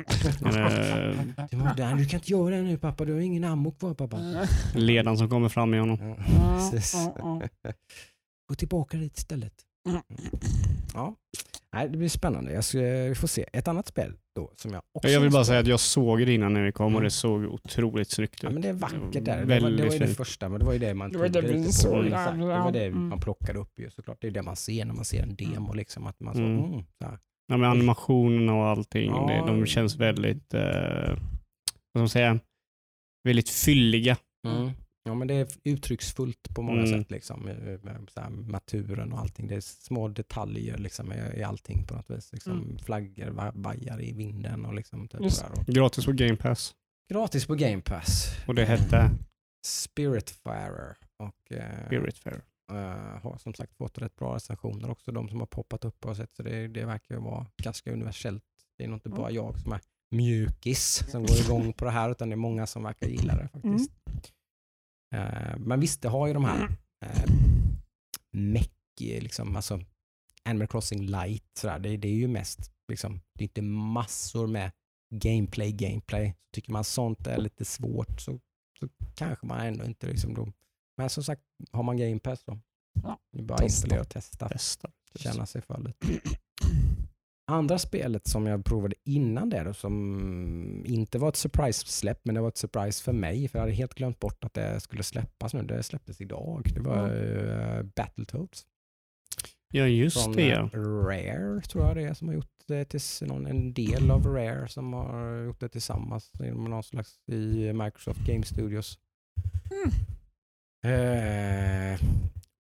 du, du kan inte göra det nu pappa, du har ingen ammo kvar pappa. Ledaren som kommer fram i honom. Gå tillbaka dit istället. Mm. Ja, Nej, det blir spännande. Jag ska, vi får se. Ett annat spel då som jag också Jag vill bara säga att jag såg det innan när vi kom och det mm. såg otroligt snyggt ut. Ja, men det är vackert där. Det var, det var ju det första, men det var ju det man det var det vi såg. Det var det mm. man plockade upp ju såklart. Det är det man ser när man ser en demo. Liksom, att man så, mm. Mm, så Ja, med animationen och allting. Ja, det, de känns väldigt, eh, vad ska man säga, väldigt fylliga. Mm. Ja, men det är uttrycksfullt på många mm. sätt. Liksom, så här, maturen och allting. Det är små detaljer liksom, i, i allting på något vis. Liksom, mm. Flaggor vajar i vinden och liksom. Typ Gratis på Game Pass. gratis på Game Pass. Och det hette Spiritfarer. Och, eh, Spiritfarer. eh, har som sagt fått rätt bra recensioner också, de som har poppat upp och sett. Så det, det verkar ju vara ganska universellt. Det är nog inte bara jag som är mjukis som går igång på det här, utan det är många som verkar gilla det faktiskt. Eh, men visst, det har ju de här eh, meck, liksom, alltså Animal Crossing light, sådär. Det, det är ju mest, liksom, det är inte massor med gameplay, gameplay. Tycker man sånt är lite svårt så, så kanske man ändå inte liksom då. Men som sagt, har man Game Pass så. Ja, Det är bara att installera och testa. Testa. Känna sig för lite. Andra spelet som jag provade innan det då, som inte var ett surprise-släpp, men det var ett surprise för mig, för jag hade helt glömt bort att det skulle släppas nu. Det släpptes idag. Det var uh, Battletoads. Ja, just Från det. eh, ja. Rare tror jag det är som har gjort det till någon, en del av Rare som har gjort det tillsammans med någon slags i Microsoft Game Studios. Mm. Eh,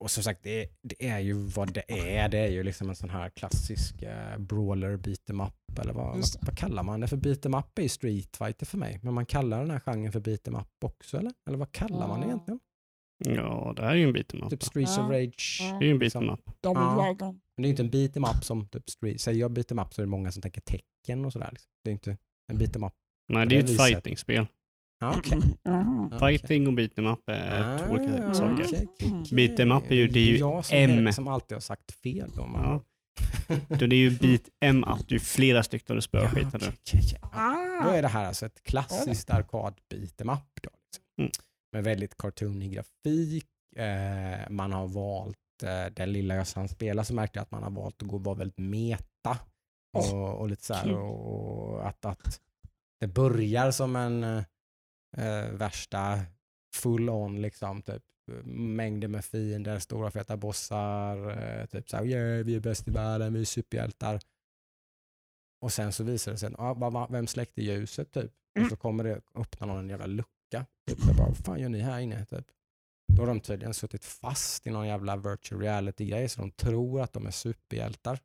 och som sagt, det, det är ju vad det är. Det är ju liksom en sån här klassisk eh, brawler beat em up. Eller vad, vad, vad kallar man det? För beat em up är ju street fighter för mig. Men man kallar den här genren för beat em up också eller? Eller vad kallar man det Ja. egentligen? Ja, det här är ju en beat'em up. Typ Streets of Ja. Rage. Ja. Det är ju en liksom. beat'em up. Double Ja. Dragon. Men det är ju inte en beat em up som typ street. Säger jag beat em up så är det många som tänker tecken och sådär. Liksom. Det är inte en beat em up. Nej, det är det ett fighting-spel. Jaha. Ja, Fighting och beat'em up är två olika Ah, saker. okej, okej, Mm. okej. Beat 'em up är ju- det är ju jag som, M. som alltid har sagt fel. Då, man. Ja. Då det är ju beat'em up. Det är ju flera stycken du spöar skiten okej. Ja. Då Ah. är det här alltså ett klassiskt arkad beat em up. Då, liksom. Mm. Med väldigt cartoonig grafik. Eh, man har valt, eh, den lilla jag hann spela så märkte jag att man har valt att gå vara väldigt meta. Och, och lite så här, kul. och att, att det börjar som en eh, värsta full on liksom typ mängder med fiender, stora feta bossar, eh, typ så här, yeah, vi är bäst i världen, vi är superhjältar. Och sen så visar det sig, ah, va- va- vem släckte ljuset typ? Och Mm. så kommer det öppna någon jävla lucka. Typ, så bara, vad fan gör ni här inne? Typ. Då har de tydligen suttit fast i någon jävla virtual reality-grej så de tror att de är superhjältar.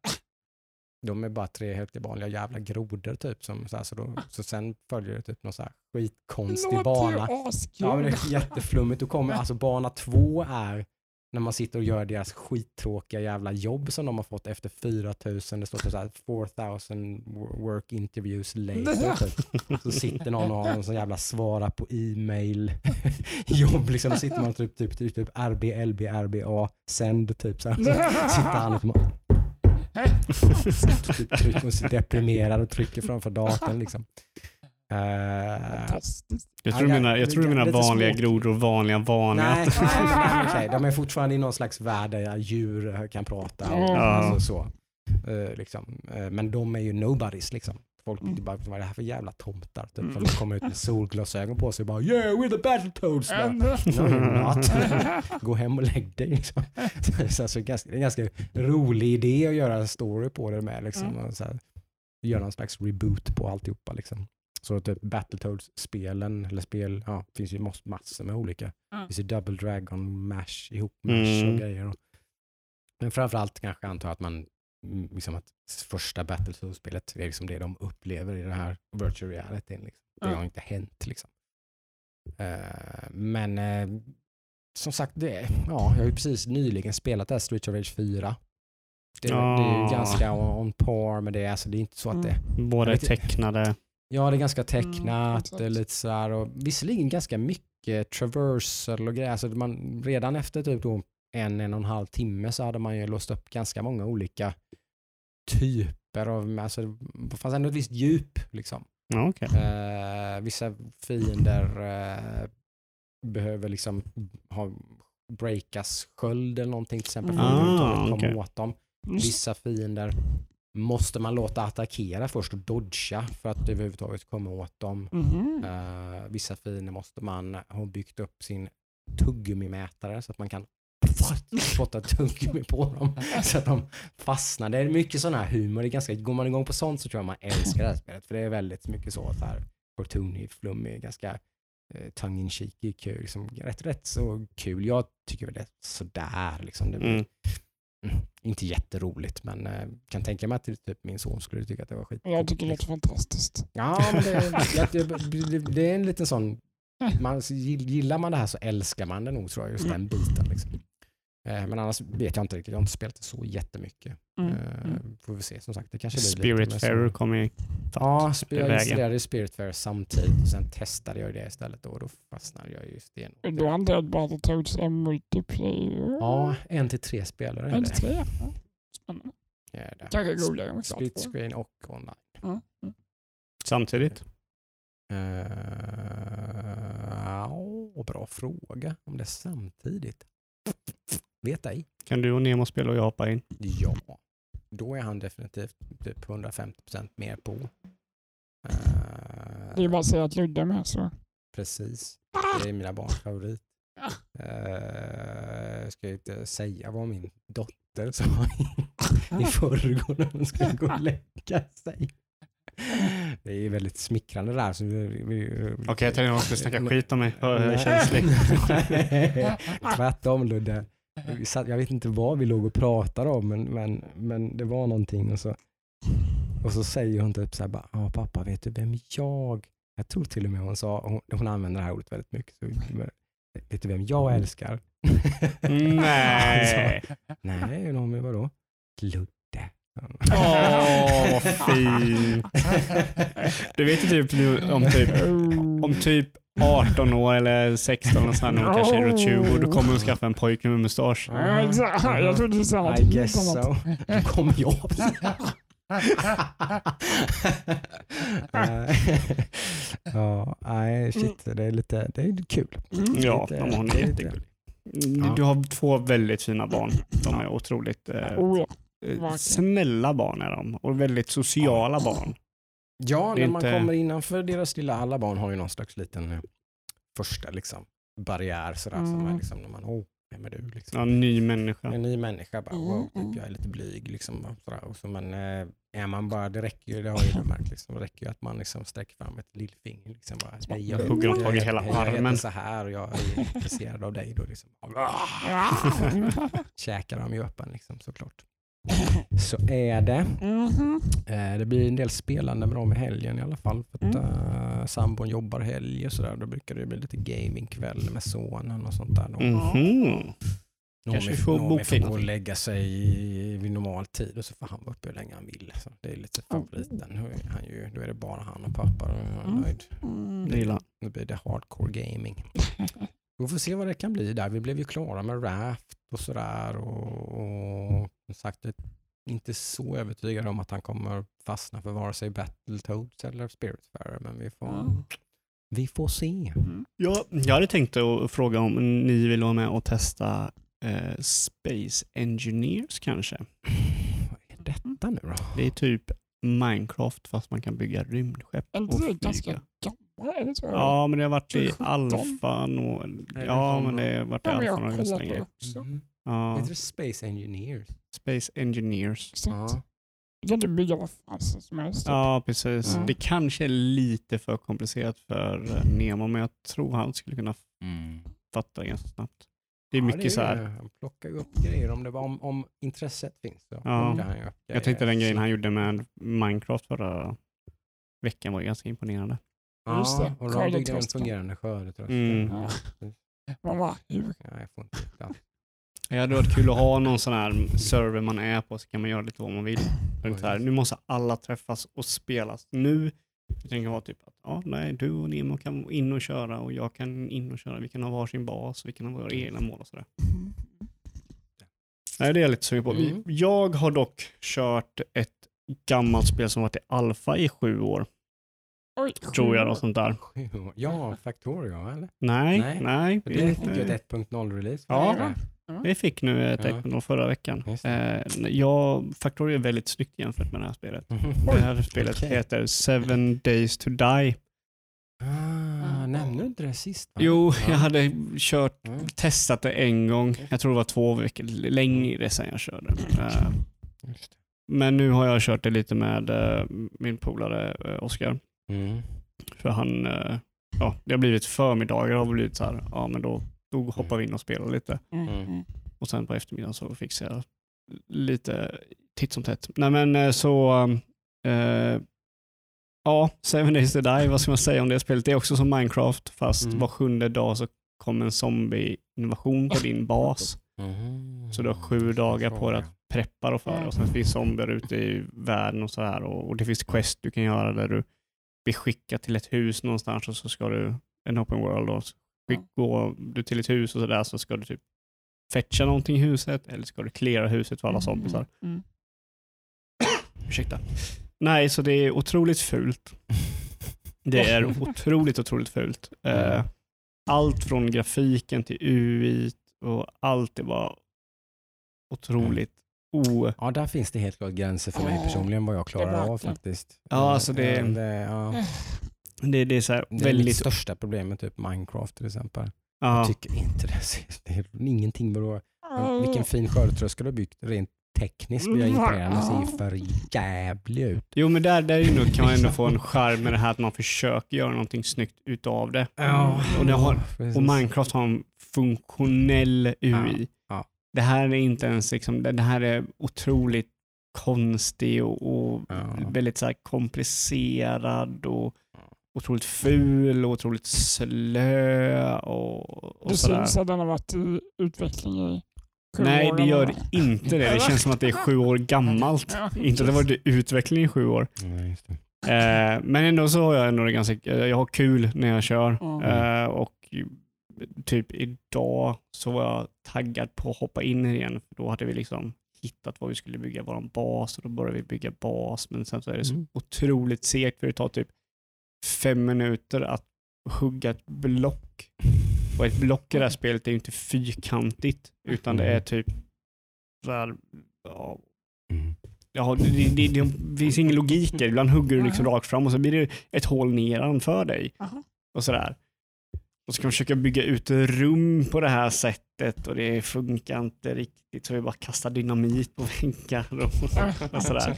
De är bara tre helt vanliga jävla grodor typ. Som, så, här, så, då, så sen följer det typ någon så här skitkonstig bana. låter askul. Ja, men det är jätteflummigt. Då kommer, alltså bana två är när man sitter och gör deras skittråkiga jävla jobb som de har fått efter 4000, det står typ så här 4000 work interviews later. Typ. Så sitter någon och har någon sån jävla svara på e-mail jobb liksom. Då sitter man typ, typ, typ, typ RB, LB, RBA, sänd typ så här. Så sitter han och trycker, och så deprimerad och trycker framför datorn liksom. Fantastiskt. Jag tror du menar, jag tror du menar lite vanliga svårt. grodor och vanliga vanliga. Nej, nej, okej. de är fortfarande i någon slags värld där djur kan prata. Och, Ja. alltså, så. Eh, liksom. Eh, men de är ju nobodies. Liksom. Folk Mm. bara, vad är det här för jävla tomtar? Typ, Mm. Som kommer ut med solglasögon på sig och bara yeah we're the Battletoads. No you're not. Gå hem och lägg dig. Liksom. så alltså, ganska, det är en ganska rolig idé att göra en story på det med. Liksom, Mm. och så här, göra någon slags reboot på alltihopa. Liksom. Så typ Battletoads-spelen, eller spel, ja, det finns ju mass- massor med olika. Mm. Det finns ju Double Dragon, Mash, ihop Mash Mm. och grejer. Och, men framförallt kanske antar jag att man, mm, liksom att första Battletoads-spelet är liksom det de upplever i den här virtual reality. Liksom. Det Ja. har inte hänt liksom. Eh, men eh, som sagt, det, ja, jag har ju precis nyligen spelat det här Street of Rage 4. Det, det är ju Ah. ganska on, on par med det, alltså det är inte så att det Båda är tecknade. Ja, det är ganska Mm, tecknat, det är lite sådär och visserligen ganska mycket traversal och grejer. Alltså man, redan efter typ då en, en och en halv timme så hade man ju låst upp ganska många olika typer av, alltså det fanns ändå ett visst djup liksom. Ja, okej. Eh, vissa fiender eh, behöver liksom ha breakas sköld eller någonting till exempel för att Ah, överhuvudtaget komma okej. åt dem. Vissa fiender måste man låta attackera först och dodga för att överhuvudtaget komma åt dem. Mhm. Eh, vissa fiender måste man ha byggt upp sin tuggummimätare så att man kan spotta tuggummi på dem så att de fastnar. Det är mycket sån här humor. Det är ganska, går man igång på sånt så tror jag man älskar det här spelet för det är väldigt mycket så, så här cartoony, flummig, ganska eh, tongue in cheeky, kul, liksom, rätt, rätt så kul. Jag tycker väl det är sådär liksom. Det, Mm. mm, inte jätteroligt, men eh, kan tänka mig att typ min son skulle tycka att det var skit. Jag tycker det låter fantastiskt. Ja, men det, det, det, det är en liten sån... Man, gillar man det här så älskar man det nog tror jag, just den biten. Liksom. Eh, men annars vet jag inte riktigt. Jag har inte spelat det så jättemycket. Mm. Eh, Mm. Får vi se som sagt. Det kanske Spiritfarer kommer i Ja, sp- jag installerade Spiritfarer samtidigt och sen testade jag det istället då, och då fastnade jag just stenhårt. Då antar jag att Battletoads är multiplayer? Ja, en till tre spelare En det. till tre? Ja. Spännande. Ja, det. Kanske roligare med Split screen och online. Ja. Mm. samtidigt. Uh, ja, bra fråga om det är samtidigt. Vet ej. Kan du och Nemo spela och jag hoppa in? Ja, då är han definitivt typ 150% mer på. Eh, Det är bara att säga att Ludde är med så. Precis. Det är mina barns favorit. Uh, ska jag inte säga vad min dotter sa i, i förrgår när hon skulle gå och lägga sig. Det är väldigt smickrande där. Vi, vi, Okej, jag tänkte att de skulle snacka skit om mig. Känslig. Tvärtom Ludde. Jag vet inte vad vi låg och pratade om men, men, men det var någonting och så, och så säger hon typ så här bara, ja pappa vet du vem jag, jag tror till och med hon sa, hon, hon använder det här ordet väldigt mycket, så, vet du vem jag älskar? Nej. Så, Nej, någon vadå? Ludde. Åh, vad fin. Du vet ju typ nu om typ, om typ 18 år eller 16 och sen hon kanske är runt 20 då kommer hon skaffa en pojke med mustasch. Ja, exakt. Jag trodde du sa något I guess so. Då kommer jag. ja, nej shit, det är lite, det är kul. Ja, Lite- de hon är jättegullig. Ja. Du har två väldigt fina barn. De är otroligt eh, Oh, ja. eh, snälla barn är de och väldigt sociala barn. Ja, när man inte- kommer innanför deras lilla, alla barn har ju någon slags liten eh, första liksom, barriär sådär, som är Mm. liksom när man, oh, vem är du? Liksom. Ja, ny människa. En ny människa, bara, Mm, wow, mm. typ, jag är lite blyg. Liksom, sådär. Och så, men eh, är man bara, det räcker ju, det har ju märkt, liksom, det räcker ju att man liksom sträcker fram ett lillfinger. Liksom, bara, hej, jag, Hugger i jag- hela hej, jag heter armen. så här och jag är intresserad av dig. Då, liksom, käkar de ju öppen liksom, såklart. Så är det. Mhm. Eh, det blir en del spelande med dem i helgen i alla fall. För att Mm. uh, sambon jobbar helg och sådär. Då brukar det bli lite gamingkväll med sonen och sånt där. Då. Mhm. Kanske Noomi får boka får gå och lägga sig vid normal tid och så får han vara uppe hur länge han vill. Så det är lite favoriten. Han ju, då är det bara han och pappa och är Mm. nöjd. Mm. Det gillar Nu blir det hardcore gaming. Vi får se vad det kan bli där. Vi blev ju klara med Raft och sådär. Och, och som sagt, inte så övertygad om att han kommer fastna för vare sig Battletoads eller Spiritfarer. Men vi får, Mm. vi får se. Mm. Ja, jag hade tänkt att fråga om ni vill vara med och testa eh, Space Engineers kanske. Vad är detta nu då? Det är typ Minecraft fast man kan bygga rymdskepp Är inte och det flyga. ganska gammalt? Ja, men det har varit i 17. alfan och... Ja, men det har varit i alfan och ganska länge. Ja, Heter det Space Engineers? Space Engineers. Exakt. Ja. Inte bygga vad fan som helst. typ. Ja, precis. Ja. Det kanske är lite för komplicerat för eh, Nemo, men jag tror han skulle kunna fatta det ganska snabbt. Det är Ja, mycket så här. Han plockar ju upp grejer om, det var, om, om intresset finns. Så Ja. han ju upp Jag grejer. den grejen han gjorde med Minecraft förra veckan var ju ganska imponerande. Just det. Ja, och de byggde en fungerande skördetröskel. Mm. Ja. Man bara, hur? Ja, jag får inte ja. Det hade varit kul att ha någon sån här server man är på så kan man göra lite vad man vill. Är här, nu måste alla träffas och spelas nu. Jag tänker vara typ att ja, nej, du och Nemo kan in och köra och jag kan in och köra. Vi kan ha varsin bas, vi kan ha våra egna mål och sådär. Nej, det är jag lite sugen på. Vi- Mm. Jag har dock kört ett gammalt spel som varit i alfa i sju år, Oj, tror jag. Och sånt där. Ja, Factorio eller? Nej, Nej, nej. Det fick ju ett 1.0-release. Ja. Vi fick nu ett Ja. Equinor förra veckan. Eh, jag, Factorio är väldigt snyggt jämfört med det här spelet. Mhm. Det här spelet okej. heter Seven Days to Die. Ah, nämnde du inte det sist? va? Jo, Ja. jag hade kört, Mm. testat det en gång. Jag tror det var två veckor längre sedan jag körde. Eh, men nu har jag kört det lite med eh, min polare eh, Oskar. Mm. För han, eh, ja, det har blivit förmiddagar har blivit så här, ja men då, då hoppar vi in och spelar lite. Mm. Mm. Och sen på eftermiddagen så fixar jag lite titt som tätt. Nej men eh, så, eh, ja, Seven Days to Die, vad ska man säga om det spelet? Det är också som Minecraft, fast Mm. var sjunde dag så kommer en zombie-invasion på din bas. Mhm. Så du har sju dagar på dig att preppa då för. Och sen finns zombier ute i världen och så här. Och, och det finns quest du kan göra där du blir skickad till ett hus någonstans och så ska du, en open world då, går du till ett hus och så där så ska du typ fetcha någonting i huset eller ska du cleara huset för alla zombisar. Mm. Ursäkta. Nej, så det är otroligt fult. Det är otroligt, otroligt fult. Eh, allt från grafiken till UI och allt är bara otroligt o... Ja, där finns det helt klart gränser för mig personligen vad jag klarar av faktiskt. Ja, alltså det- det, ja. Det, det är så det är mitt väldigt... största problemet, typ Minecraft till exempel. Ja, Jag tycker inte det. det är ingenting beror. Men Vilken fin skördetröska du har byggt. Rent tekniskt blir jag imponerad. Den ser för jävlig ut. jo men där, där nog, kan man ändå få en charm med det här att man försöker göra någonting snyggt utav det. och, det har, och Minecraft har en funktionell UI. ja. Det här är inte ens liksom, det det här är otroligt konstig och, och Ja. väldigt så här komplicerad och otroligt ful och otroligt slö och, och Det sådär. syns att den har varit i utveckling i sju Nej, år det gör eller inte det. Det känns som att det är sju år gammalt. Ja, Inte att det varit i utveckling i sju år. Nej, just det. Eh, men ändå så har jag ändå det ganska, jag har kul när jag kör. Mm. Eh, och typ idag så var jag taggad på att hoppa in det igen. För då hade vi liksom hittat vad vi skulle bygga vår bas och då började vi bygga bas. Men sen så är det så Mm. otroligt segt för det tar typ fem minuter att hugga ett block. Och ett block i det här spelet är ju inte fyrkantigt utan det är typ så här, ja, Mm. Ja, det, det, det, det finns ingen logik i. Ibland hugger du liksom rakt fram och så blir det ett hål nedanför dig. Aha. Och sådär. Och så kan man försöka bygga ut rum på det här sättet och det funkar inte riktigt så vi bara kastar dynamit på väggar och, och sådär.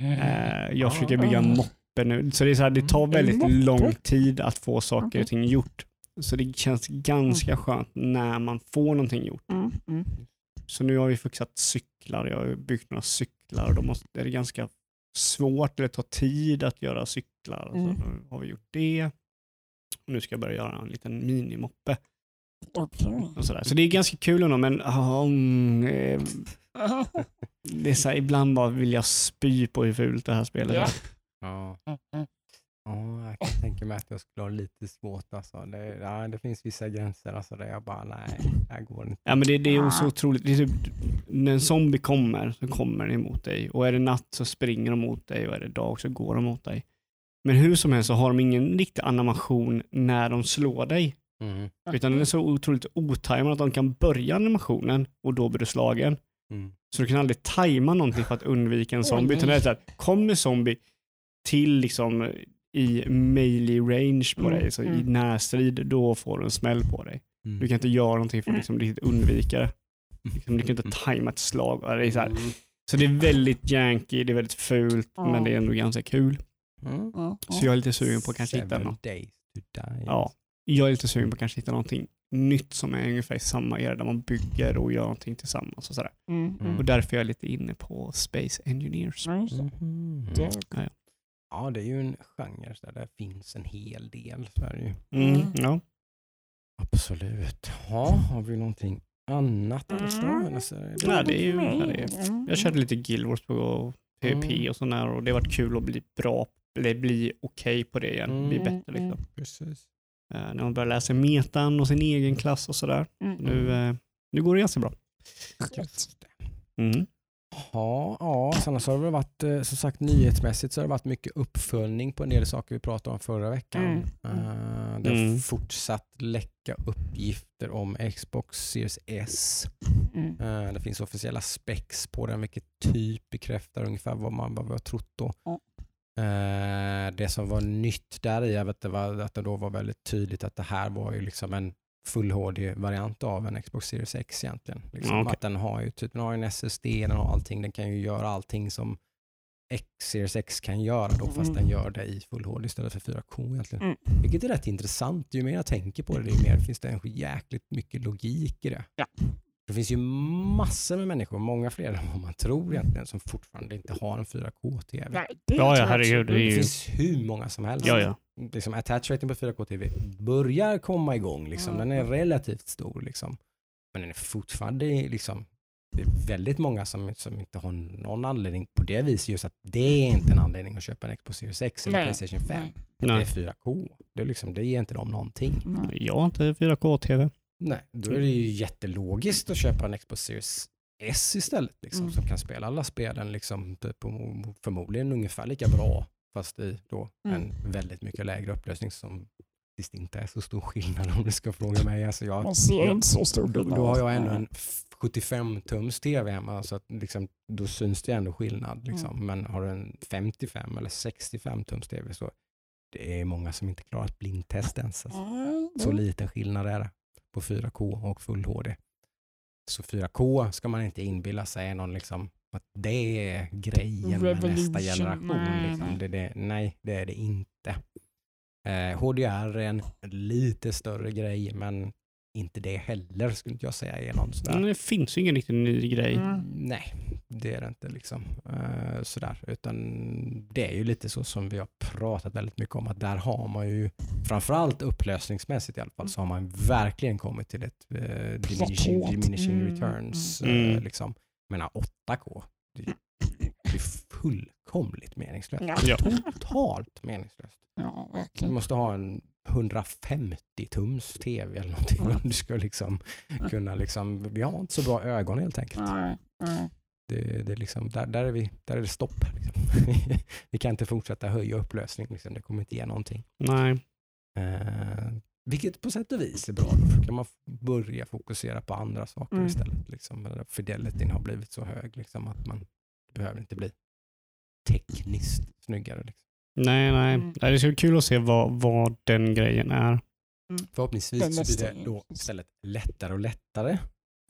Eh, jag försöker bygga en moppe nu. Så det, är så här, det tar väldigt lång tid att få saker och ting gjort. Så det känns ganska skönt när man får någonting gjort. Mm, mm. Så nu har vi fixat cyklar. Jag har byggt några cyklar och då måste, är det ganska svårt, eller tar tid att göra cyklar. Så Mm. nu har vi gjort det. Och nu ska jag börja göra en liten minimoppe. Och sådär. Så det är ganska kul ändå, men mm, eh, det är så här, ibland bara vill jag spy på hur fult det här spelet är. Ja. Ja, jag kan tänka mig att jag skulle ha lite svårt. Alltså. Det, ja, det finns vissa gränser alltså, där jag bara, nej, det här går inte. Ja, men det, det är så otroligt. Det är typ, när en zombie kommer så kommer den emot dig. Och är det natt så springer de mot dig och är det dag så går de mot dig. Men hur som helst så har de ingen riktig animation när de slår dig. Mm. Utan den är så otroligt otajmad att de kan börja animationen och då blir du slagen. Mm. Så du kan aldrig tajma någonting för att undvika en zombie. Utan det är så här, kommer zombie till liksom i melee range på Mm, dig, så i mm. närstrid, då får du en smäll på dig. Mm. Du kan inte göra någonting för att liksom riktigt undvika det. Liksom, du kan inte tajma ett slag. Det är så, här. så det är väldigt janky, det är väldigt fult, men det är ändå ganska kul. Mm. Så jag är lite sugen på att kanske hitta något. days to die. Ja, jag är lite sugen på att kanske hitta någonting nytt som är ungefär i samma era där man bygger och gör någonting tillsammans och sådär. Mm, mm. Och därför är jag lite inne på Space Engineers. Det- Ja, ja. Ja, det är ju en genre där det finns en hel del. Så är det ju. Mm, Mm. ja. Absolut. Ja, har vi någonting annat? Mm. Eller så är det... Ja, det är ju- det är- Mm. Jag körde lite Guild Wars på PvP Mm. och sådär och det har varit kul att bli bra, eller bli okej på det igen, bli Mm, bättre liksom. Precis. Eh, när man börjar läsa metan och sin egen klass och sådär. Mm. Nu, eh, nu går det ganska bra. Just det. Mm. Ja, ja. Sen så har det väl varit, eh, som sagt nyhetsmässigt så har det varit mycket uppföljning på en del saker vi pratade om förra veckan. Mm. Eh, det har Mm. fortsatt läcka uppgifter om Xbox Series S. Mm. Eh, det finns officiella specs på den vilket typ bekräftar ungefär vad man vad vi har trott då. Eh, det som var nytt där i att det, var, att det då var väldigt tydligt att det här var ju liksom en full HD-variant av en Xbox Series X egentligen. Liksom Ja, okej. Att den har ju typ, den har en SSD, den har allting, den kan ju göra allting som X, Series X kan göra då, fast Mm. den gör det i full HD istället för 4K egentligen. Mm. Vilket är rätt intressant. Ju mer jag tänker på det, ju mer finns det en jäkligt mycket logik i det. Det finns ju massor med människor, många fler än vad man tror egentligen, som fortfarande inte har en 4K-TV. Nej, det Ja, ja herregud. Det Det finns hur många som helst. Ja, ja. Liksom attach rating på 4K-TV börjar komma igång. Liksom. Den är relativt stor. Liksom. Men den är fortfarande liksom, det är väldigt många som, som inte har någon anledning på det viset. Just att det är inte en anledning att köpa en Xbox Series X eller Nej, Playstation 5. nej, Det är 4K. Det, är liksom, det ger inte dem någonting. nej. Jag har inte 4K-TV. Nej, då är det ju jättelogiskt att köpa en Xbox Series S istället. Liksom, Mm. Som kan spela alla spelen liksom, typ, på, förmodligen ungefär lika bra. Fast i då Mm. en väldigt mycket lägre upplösning som faktiskt inte är så stor skillnad om du ska fråga mig. Alltså jag, Man ser jag, inte så stor då, skillnad. då har jag ändå en 75-tums tv hemma så att liksom, då syns det ändå skillnad. Liksom. Mm. Men har du en 55 eller 65-tums tv så det är många som inte klarar ett blindtest ens. Alltså. Så liten skillnad är det på 4K och full HD. Så 4K ska man inte inbilla sig är någon liksom att det är grejen med nästa Revolution, generation. nej, liksom. nej. Det, det, nej, det är det inte. Eh, HDR är en lite större grej, men inte det heller skulle inte jag säga är någon sådär. Men det finns ju ingen riktigt ny grej. Mm. Nej, det är det inte liksom. Eh, sådär. Utan det är ju lite så som vi har pratat väldigt mycket om att där har man ju framförallt upplösningsmässigt i alla fall så har man verkligen kommit till ett eh, diminishing, Platå. diminishing Mm, returns. mm. Eh, liksom. Jag menar 8K, det, det är fullkomligt meningslöst. Ja. Totalt meningslöst. Ja, Du verkligen. måste ha en 150 tums tv eller någonting Mm. om du ska liksom kunna liksom, vi har inte så bra ögon helt enkelt. Nej, nej. Det, det är liksom, där, där, är vi, där är det stopp. Liksom. vi kan inte fortsätta höja upplösning, liksom. det kommer inte ge någonting. Nej. Eh, vilket på sätt och vis är bra, då kan man börja fokusera på andra saker Mm. istället. Liksom. Fidelityn har blivit så hög liksom, att man behöver inte bli tekniskt snyggare. Liksom. Nej, nej. Mm. Det är så kul att se vad, vad den grejen är. Förhoppningsvis Den så blir det då istället lättare och lättare,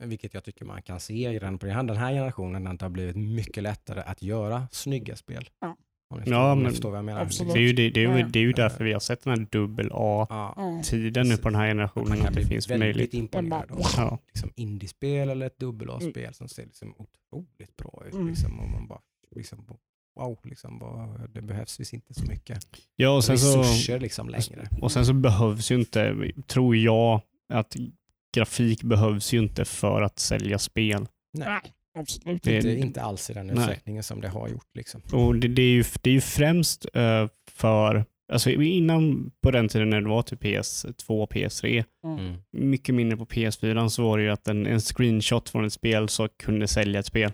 vilket jag tycker man kan se i den, på den här generationen, att det har blivit mycket lättare att göra snygga spel. Ja. Om ni Ja, men- förstår vad jag menar. Absolut. Det är ju, det, det är ju, Ja. det är ju därför vi har sett den här dubbel A-tiden Ja, nu på den här generationen. Att det bli finns väldigt möjligt. imponerad av Ja. liksom indiespel eller ett dubbel Mm. A-spel som ser liksom otroligt bra ut. Mm. Liksom, och man bara, liksom, wow, liksom, vad, det behövs visst inte så mycket ja, och sen så... resurser liksom, längre. Och sen så behövs ju inte, tror jag, att grafik behövs ju inte för att sälja spel. Nej, absolut Det- inte. Inte, alls i den Nej. utsträckningen som det har gjort. Liksom. Och det, det, är, ju, det är ju främst eh, för, alltså innan på den tiden när det var till PS2 PS3, Mm. mycket mindre på PS4 så var det ju att en, en screenshot från ett spel så kunde sälja ett spel.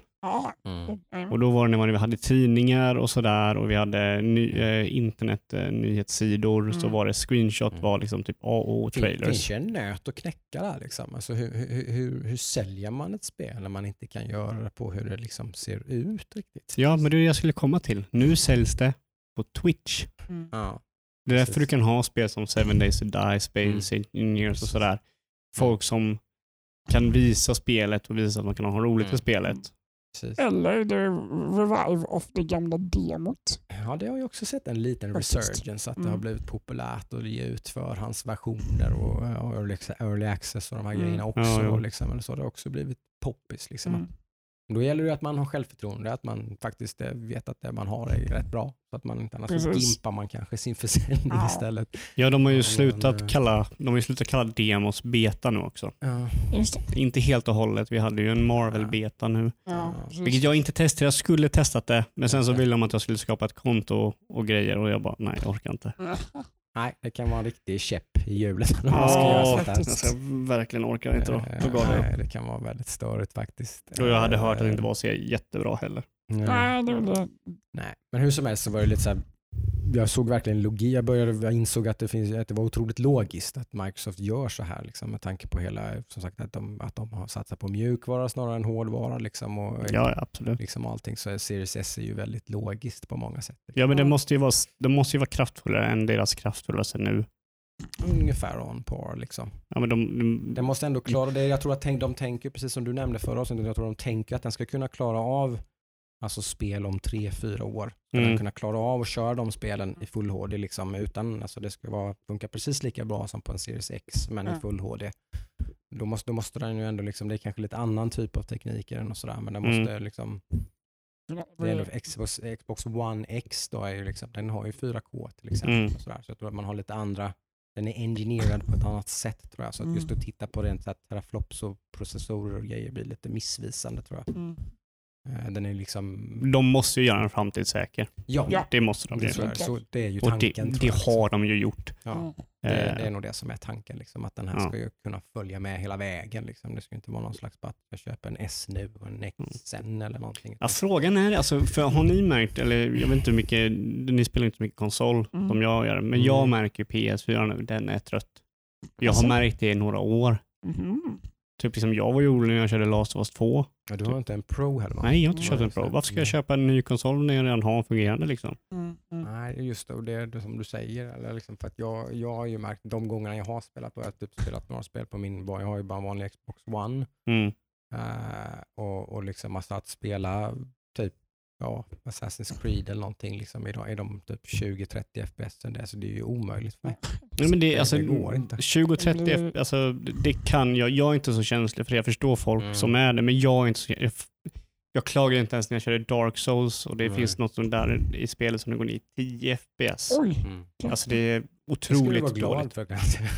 Mm. ja. Och då var det när man hade tidningar och sådär och vi hade ny, eh, internet, eh, nyhetssidor, så Mm. var det screenshot Mm. var liksom typ A och Det finns trailers. ju en nöt att knäcka där. Liksom. Alltså, hur, hur, hur, hur säljer man ett spel när man inte kan göra det på hur det liksom ser ut riktigt? Ja, men det är det jag skulle komma till. Nu säljs det på Twitch. Mm. Ja. Det är därför du kan ha spel som Seven Days to Die, Space Engineers och sådär. Folk som kan visa spelet och visa att man kan ha roligt med Mm. spelet. Precis. Eller the revive of det gamla demot. Ja, det har jag också sett en liten Faktiskt. resurgence, att det Mm. har blivit populärt att ge ut förhandsversioner och, och early, early access och de här Mm. grejerna också. Ja, ja. Och liksom, eller så har det också blivit poppis. Liksom. Mm. Då gäller det att man har självförtroende, att man faktiskt eh, vet att det man har är rätt bra. Så att man inte annars så Precis. gimpar man kanske sin försäljning Ja. istället. Ja, de har ju slutat men- kalla, de har ju slutat kalla demos beta nu också. Ja. Just det. Inte helt och hållet. Vi hade ju en Marvel Ja. beta nu. Ja. Vilket jag inte testade. Jag skulle testat det. Men sen så ville de att jag skulle skapa ett konto och, och grejer och jag bara, nej jag orkar inte. Nej, det kan vara en riktig käpp i hjulet Ja, här. alltså, jag verkligen orkar inte då. Då gav jag upp. Nej, det kan vara väldigt störigt faktiskt. Och jag hade hört att det Eh, inte var så jättebra heller. det. Nej, men hur som helst så var det lite så här, jag såg verkligen logi, jag, började, jag insåg att det, finns, att det var otroligt logiskt att Microsoft gör så här liksom, med tanke på hela, som sagt att de, att de har satsat på mjukvara snarare än hårdvara liksom, och Ja, absolut. liksom allting så Series S är ju väldigt logiskt på många sätt. Ja, men det måste ju vara, det måste ju vara kraftfullare än deras kraftfullaste nu. Ungefär on par liksom. Ja, men de, de, Den måste ändå klara det. Jag tror att de tänker, precis som du nämnde förra avsnittet, jag tror de tänker att den ska kunna klara av alltså spel om tre, fyra år. Ska Mm. den kunna klara av att köra de spelen i full HD liksom utan, alltså det ska vara, funka precis lika bra som på en Series X men i Ja. full HD. Då måste, då måste den ju ändå, liksom, det är kanske lite annan typ av tekniker än och sådär, men den Mm. måste liksom, det är ändå Xbox, Xbox One X då är ju liksom, den har ju 4K till exempel. Mm. Och sådär, så jag tror att man har lite andra, den är engineerad på ett annat sätt tror jag. Så att just Mm. att titta på rent teraflops och processorer och grejer blir lite missvisande tror jag. Mm. Eh, Den är liksom, De måste ju göra den framtidssäker. ja, Ja. Det måste de det, göra. så, det är ju Och det, tanken. tror det liksom. har de ju gjort. Ja. Mm. Det, det Eh, är nog det som är tanken, liksom, att den här Ja. ska ju kunna följa med hela vägen. Liksom. Det ska inte vara någon slags bara att jag köper en S nu och en X sen eller någonting. Ja, frågan är, alltså, för har ni märkt, eller jag vet inte hur mycket, ni spelar inte så mycket konsol Mm. som jag gör, men jag Mm. märker PS4 nu, den är trött. Jag Alltså? har märkt det i några år. Mhm. Typ liksom jag var ju orolig när jag körde Last of Us 2. Ja, du har inte en Pro heller va? Nej, jag har inte Mm. köpt en Pro. Varför ska jag köpa en ny konsol när jag redan har en fungerande liksom? Mm. Mm. Nej, just det. Och det är det som du säger. Eller liksom för att jag, jag har ju märkt de gångerna jag har spelat, och jag har typ spelat några spel på min, jag har ju bara en vanlig Xbox One. Mm. Eh, och, och liksom alltså att spela typ ja, Assassin's Creed eller någonting liksom, idag är de typ 20-30 FPS. Det, alltså, det är ju omöjligt för mig. Nej, men det, alltså, det går inte. 20-30, Det- F- alltså, det kan jag. Jag är inte så känslig för det. Jag förstår folk Mm. som är det, men jag är inte så... Jag, jag klagar inte ens när jag körde Dark Souls och det Nej. finns något sånt där i spelet som det går ner i 10 FPS. Oj. Mm. Alltså det är Det skulle du otroligt vara glad dåligt. för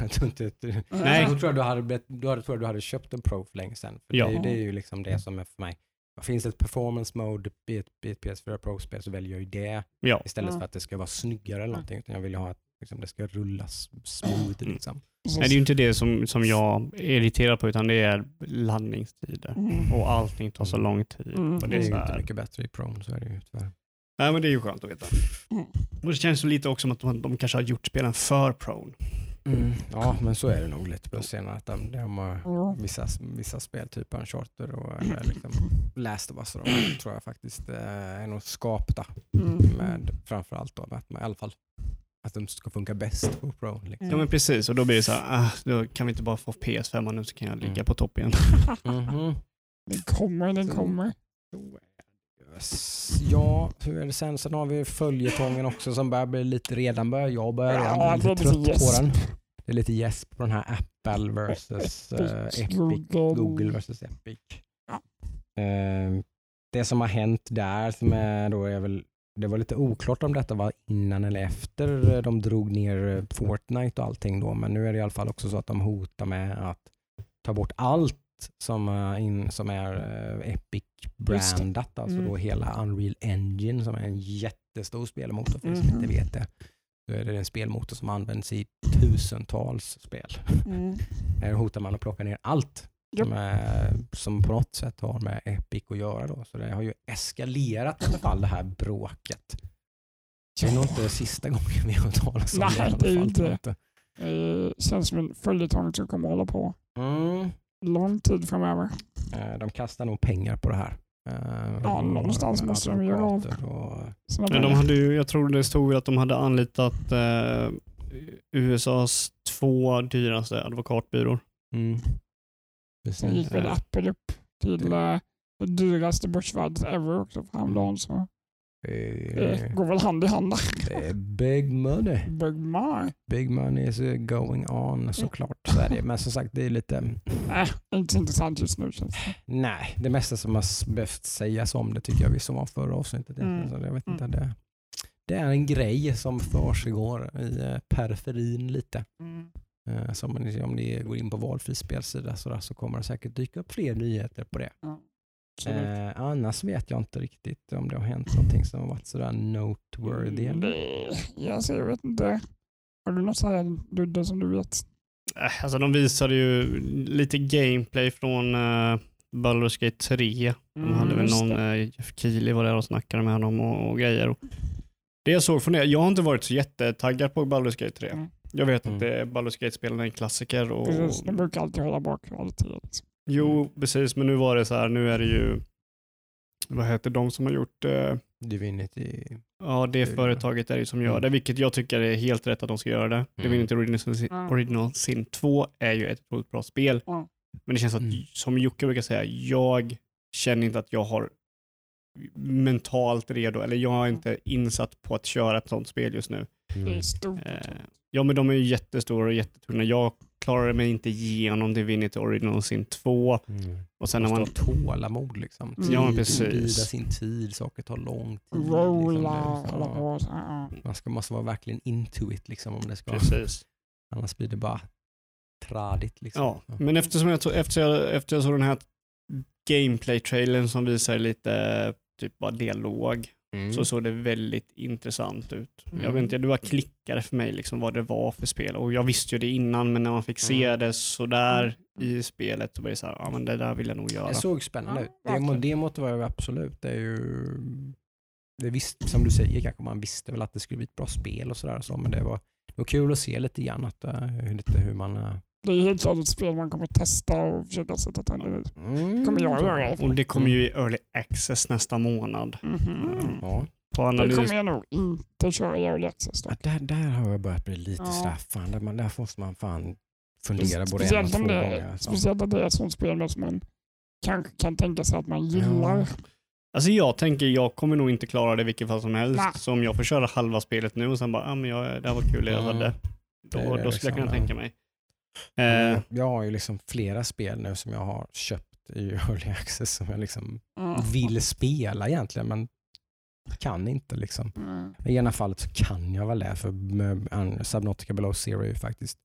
att du inte... Du, Nej. Då tror jag du hade, då hade, tror jag du hade köpt en Pro för länge sedan. För Ja. det, är ju- det är ju liksom det som är för mig. Finns det ett performance mode i ett, i ett PS4 Pro-spel så väljer jag ju det Ja. istället Ja. för att det ska vara snyggare eller någonting. Utan jag vill ju ha att liksom, det ska rullas smooth. Mm. Liksom. Nej, det är ju inte det som, som jag är irriterad på, utan det är laddningstider. Mm. Och allting tar så lång tid. Mm. Och Det det är är ju inte mycket bättre i Pro, så är det ju tyvärr. Nej, men det är ju skönt att veta. Mm. Och det känns ju lite också som att de, de kanske har gjort spelen för pro. Mm. Ja, men så är det nog lite på senare. Att de, de har Ja. vissa, vissa spel, typ Uncharted och eller liksom Last of Us, och de tror jag faktiskt eh, är nog skapta Mm. med framförallt då, att man, i alla fall att de ska funka bäst på Pro. Liksom. Ja men precis, och då blir det så här, ah, då kan vi inte bara få PS5 nu så kan jag ligga Mm. på topp igen. Mhm. Den kommer, den Så- kommer. Yes. Ja, hur är det sen? Sen har vi följetongen också som börjar bli lite, redan börjar jag börjar redan Ja, bli det är lite trött gäsp. på den. Det är lite gäsp på den här Apple versus eh, Epic, Epic, Google. Versus Epic. Ja. Eh, det som har hänt där som är då är väl det var lite oklart om detta var innan eller efter de drog ner eh, Fortnite och allting då, men nu är det i alla fall också så att de hotar med att ta bort allt som, eh, in, som är eh, Epic Just det. brandat, alltså Mm. då hela Unreal Engine som är en jättestor spelmotor för er som inte vet det. Då är det en spelmotor som används i tusentals spel. Mm. Här hotar man att plocka ner allt som, är, som på något sätt har med Epic att göra. Då. Så det har ju eskalerat i alla fall det här bråket. Det är nog inte sista gången vi har talat om Nej, det. alla det är inte det. Det känns som en följetong som kommer hålla på Mm. Lång tid framöver. Eh, De kastar nog pengar på det här. Eh, Ja, någonstans och måste de göra av. Och, de hade ju, jag tror det stod att de hade anlitat eh, USAs två dyraste advokatbyråer. mm. Sen gick väl Apple upp till eh, det dyraste börsvärdet ever också för häromdagen. Så det eh, går väl hand i hand där. Det big money. Big my. Big money is going on såklart. Så är det. Men som sagt, det är lite... Nej, inte så intressant just nu känns det. Nej, det mesta som har behövt sägas om det tycker jag vi som var förra avsnittet. Mm. Så jag vet inte, Mm. det, det är en grej som försiggår i eh, periferin lite. Eh, Som om ni- om ni går in på valfri spelsida så, där, så kommer det säkert dyka upp fler nyheter på det. Absolut. Eh, annars vet jag inte riktigt om det har hänt någonting som har varit sådär noteworthy. Mm, det, alltså, jag vet inte. Har du något så här Ludde som du vet? Eh, Alltså de visade ju lite gameplay från uh, Baldur's Gate 3. De Mm, hade väl någon, eh, Jeff Keely var där och snackade med honom och, och grejer. Och det jag såg från det, jag har inte varit så jättetaggad på Baldur's Gate 3. Mm. Jag vet Mm. att det, Baldur's Gate-spelen är en klassiker. Och, Precis, de brukar alltid hålla bak kvalitet. Jo, precis, men nu var det så här, nu är det ju, vad heter de som har gjort eh, Divinity. Ja, det företaget är det som gör Mm. det, vilket jag tycker är helt rätt att de ska göra det. Divinity Original Sin, Mm. Original Sin 2 är ju ett otroligt bra spel. Mm. Men det känns att, Mm. som Jocke brukar säga, jag känner inte att jag har mentalt redo, eller jag är inte insatt på att köra ett sånt spel just nu. Stort. Eh, ja, men de är ju jättestora och jättetunga. Jag klarade mig inte igenom Divinity Original Sin 2. Mm. Och sen när man måste ha tålamod liksom. Mm. Ja, Tid, precis. Bida sin tid, saker tar lång tid. Rolla, liksom. Ja. så, ja. Man ska, måste vara verkligen into it liksom om det ska. Precis. Annars blir det bara tradigt liksom. Ja, men eftersom jag, tog, efter, jag, efter jag såg den här gameplay-trailern som visar lite typ bara dialog Mm. så såg det väldigt intressant ut. Jag Mm. vet inte, det var klickade för mig liksom vad det var för spel. Och jag visste ju det innan, men när man fick se Mm. det sådär i spelet så var det så här, ja men det där vill jag nog göra. Det såg spännande Ja, ut. Det, må- verkligen. det måste vara absolut. Det är ju... Det visst, som du säger kanske man visste väl att det skulle bli ett bra spel och sådär. Så, men det var, det var kul att se lite grann att, uh, lite hur man... Uh, Det är helt klart ett spel man kommer testa och försöka sätta tänder i. kommer jag göra i alla fall. Och det kommer ju i early access nästa månad. Mhm. Ja. På Det analys. kommer jag nog inte köra i early access. Ja, där, där har jag börjat bli lite Ja. sådär, fan, där, man, där måste man fan fundera både en och två det, gånger. Alltså. speciellt om det är ett sånt spel som man kanske kan tänka sig att man gillar. Ja. Alltså jag tänker, jag kommer nog inte klara det i vilket fall som helst. Nej. Så om jag får köra halva spelet nu och sen bara, ah, men jag, det här var kul, jag Mm. hade. Det Då, det då skulle jag kunna liksom, tänka mig. Mm. Eh, Jag har ju liksom flera spel nu som jag har köpt i early access som jag liksom Mm. vill spela egentligen men kan inte liksom. Mm. I ena fallet så kan jag väl det för Subnautica Below Zero är ju faktiskt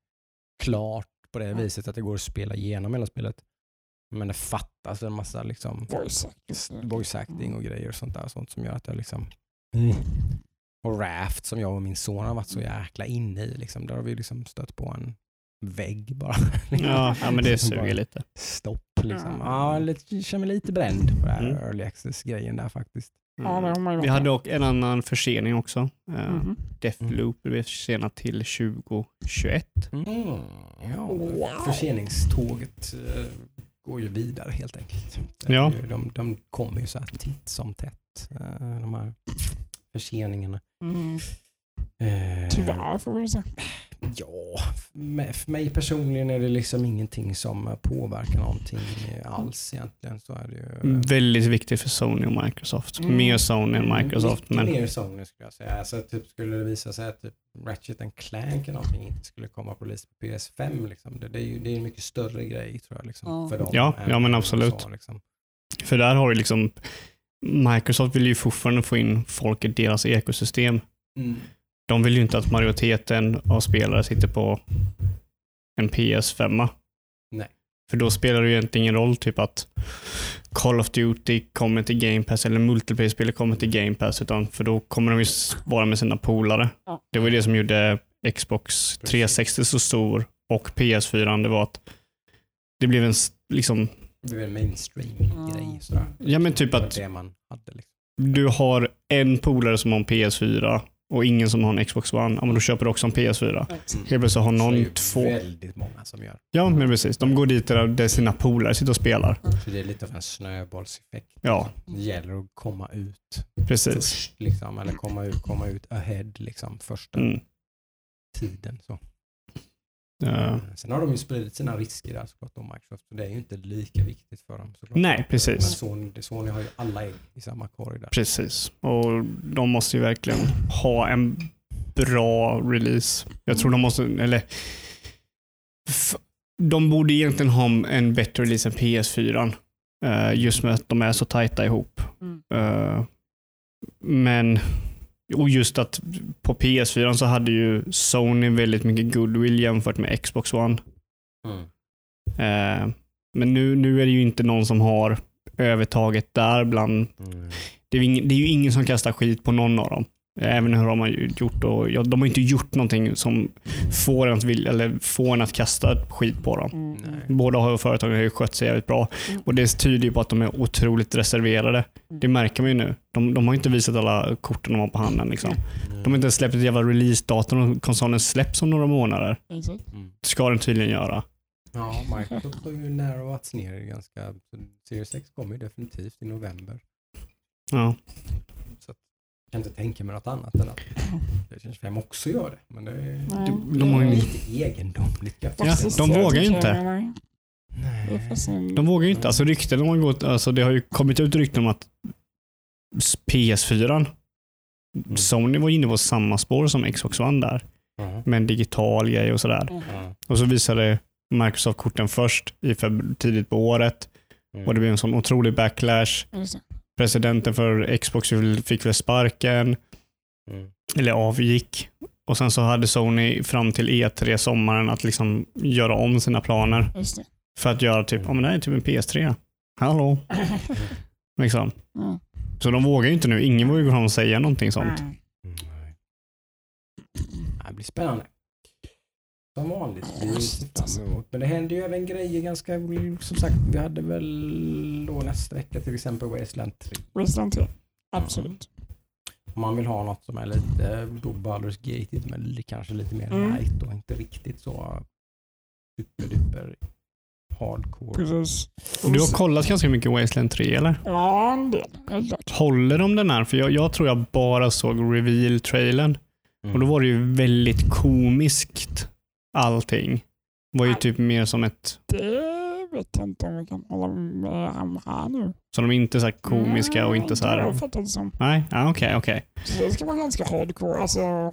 klart på det Mm. viset att det går att spela igenom hela spelet. Men det fattas en massa liksom Voice acting. voice acting och grejer och sånt där. Sånt som gör att jag liksom... Och Raft som jag och min son har varit så jäkla inne i. Liksom. Där har vi liksom stött på en vägg bara. ja, ja, men det suger lite. Stopp liksom. Ja. Lite, jag känner mig lite bränd på det här Mm. early access-grejen där faktiskt. Ju Vi hade dock en annan försening också. Eh, Mhm. Deathloop blev försenat till 2021. Ja, Wow. förseningståget eh, går ju vidare helt enkelt. Ja. De, de kommer ju så här titt som tätt, eh, de här förseningarna. Mm. Tyvärr får vi säga. Ja, för mig personligen är det liksom ingenting som påverkar någonting alls egentligen. Så är det ju. Väldigt viktigt för Sony och Microsoft. Mm. Mer Sony än Microsoft. Mycket Men mer Sony skulle jag säga. Alltså, typ, skulle det visa sig att typ Ratchet and Clank eller någonting inte skulle komma på release på PS5. Liksom. Det, det är ju det är en mycket större grej tror jag. Liksom, Ja. för dem Ja, ja, men USA, absolut. liksom. för där har ju liksom Microsoft vill ju fortfarande få in folk i deras ekosystem. De vill ju inte att majoriteten av spelare sitter på en PS5. Nej. För då spelar det ju egentligen ingen roll typ att Call of Duty kommer till Game Pass eller multiplayer-spel kommer till Game Pass. Utan för då kommer de ju vara med sina polare. Ja. Det var ju det som gjorde Xbox 360 så stor och PS4. Det var att det blev en liksom, Det är en mainstream-grej. ja men typ att det man hade. Liksom. du har en polare som har en PS4 och ingen som har en Xbox One. Ja men då köper du också en PS4. Helt plötsligt har någon två. väldigt många som gör. Ja, men precis. De går dit där, där sina polare sitter och spelar. Så det är lite av en snöbollseffekt. Ja, Det gäller att komma ut precis. först, liksom, eller komma ut, komma ut ahead liksom, första Mm. tiden. Så. Ja. Sen har de ju spridit sina risker där såklart, om Microsoft, så det är ju inte lika viktigt för dem. Såklart. Nej, Men precis. Sony, Sony har ju alla ägg i samma korg där. Precis. Och de måste ju verkligen ha en bra release. Jag tror de måste, eller de borde egentligen ha en bättre release än PS4. eh, just med att de är så tajta ihop. Mm. Eh, men, och just att på PS4 så hade ju Sony väldigt mycket goodwill jämfört med Xbox One. Mm. Eh, men nu, nu är det ju inte någon som har övertaget där bland Mm. det är, ingen, det är ju ingen som kastar skit på någon av dem. Även hur de har ju gjort och, ja, de har inte gjort någonting som får en att, vilja, eller får en att kasta skit på dem. Mm. Båda har företagen har ju skött sig jävligt bra Mm. och det tyder ju på att de är otroligt reserverade. Det märker man ju nu. De, de har inte visat alla korten de har på handen. Liksom. Mm. De har inte släppt ett jävla release-datum och konsolen släpps om några månader. Exakt. Mm. ska den tydligen göra. Ja, Microsoft har ju narrowats ner ganska. Series X kommer ju definitivt i november. Ja. Jag kan inte tänka mig något annat än att Playstation 5 också gör det. Men det är. De- de har ju- lite egendomligt. Ja, de vågar ju inte. Nej. De vågar ju inte. Alltså rykten har gått, alltså det har ju kommit ut rykten om att PS4, Mm. Sony var inne på samma spår som Xbox One där. Ja. Med en digital grej och sådär. Mm. Ja. Och så visade Microsoft-korten först i tidigt på året Mm. och det blev en sån otrolig backlash. Presidenten för Xbox fick väl sparken, Mm. eller avgick. Och sen så hade Sony fram till E3 sommaren att liksom göra om sina planer Just det. för att göra typ, ja men det här är typ en PS3. Hallå? Liksom. Mm. Så de vågar ju inte nu. Ingen vågar gå fram och säga någonting sånt. Mm. Det blir spännande. Som vanligt. Men det händer ju även grejer ganska, som sagt, vi hade väl då nästa vecka till exempel Wasteland 3. Wasteland 3. Absolut. Om man vill ha något som är lite då Baldur's Gate, men kanske lite mer Mm. light och inte riktigt så superduper hardcore. Precis. Du har kollat ganska mycket Wasteland 3 eller? Ja, en del. Håller de den här? För jag, jag tror jag bara såg reveal-trailern. Mm. Och då var det ju väldigt komiskt allting. Var ju typ mer som ett, Det vet jag inte om vi kan hålla med om här nu. så de är inte så här komiska och inte så här. jag fattat det som. Nej, ja, okej, okej. Så det ska vara ganska hardcore. Alltså,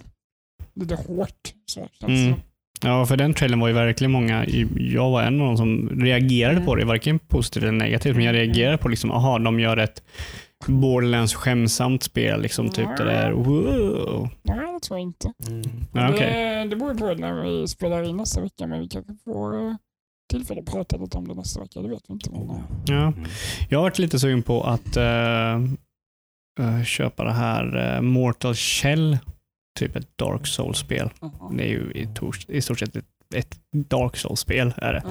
lite hårt. Så Mm. Ja, för den trailern var ju verkligen många, jag var en av de som reagerade på det, varken positivt eller negativt, men jag reagerade på liksom, aha, de gör ett Borderlands skämsamt spel, liksom typ det där, wow. Nej, det tror jag inte. Mm. Okej. det, det beror på när vi spelar in nästa vecka, men vi kanske får tillfälle att prata lite om det nästa vecka. Det vet vi inte. Men, Ja. Mm. Jag har varit lite sugen på att eh, köpa det här eh, Mortal Shell, typ ett Dark Souls-spel. ja. Det är ju i, i stort sett ett, ett Dark Souls-spel. Är det.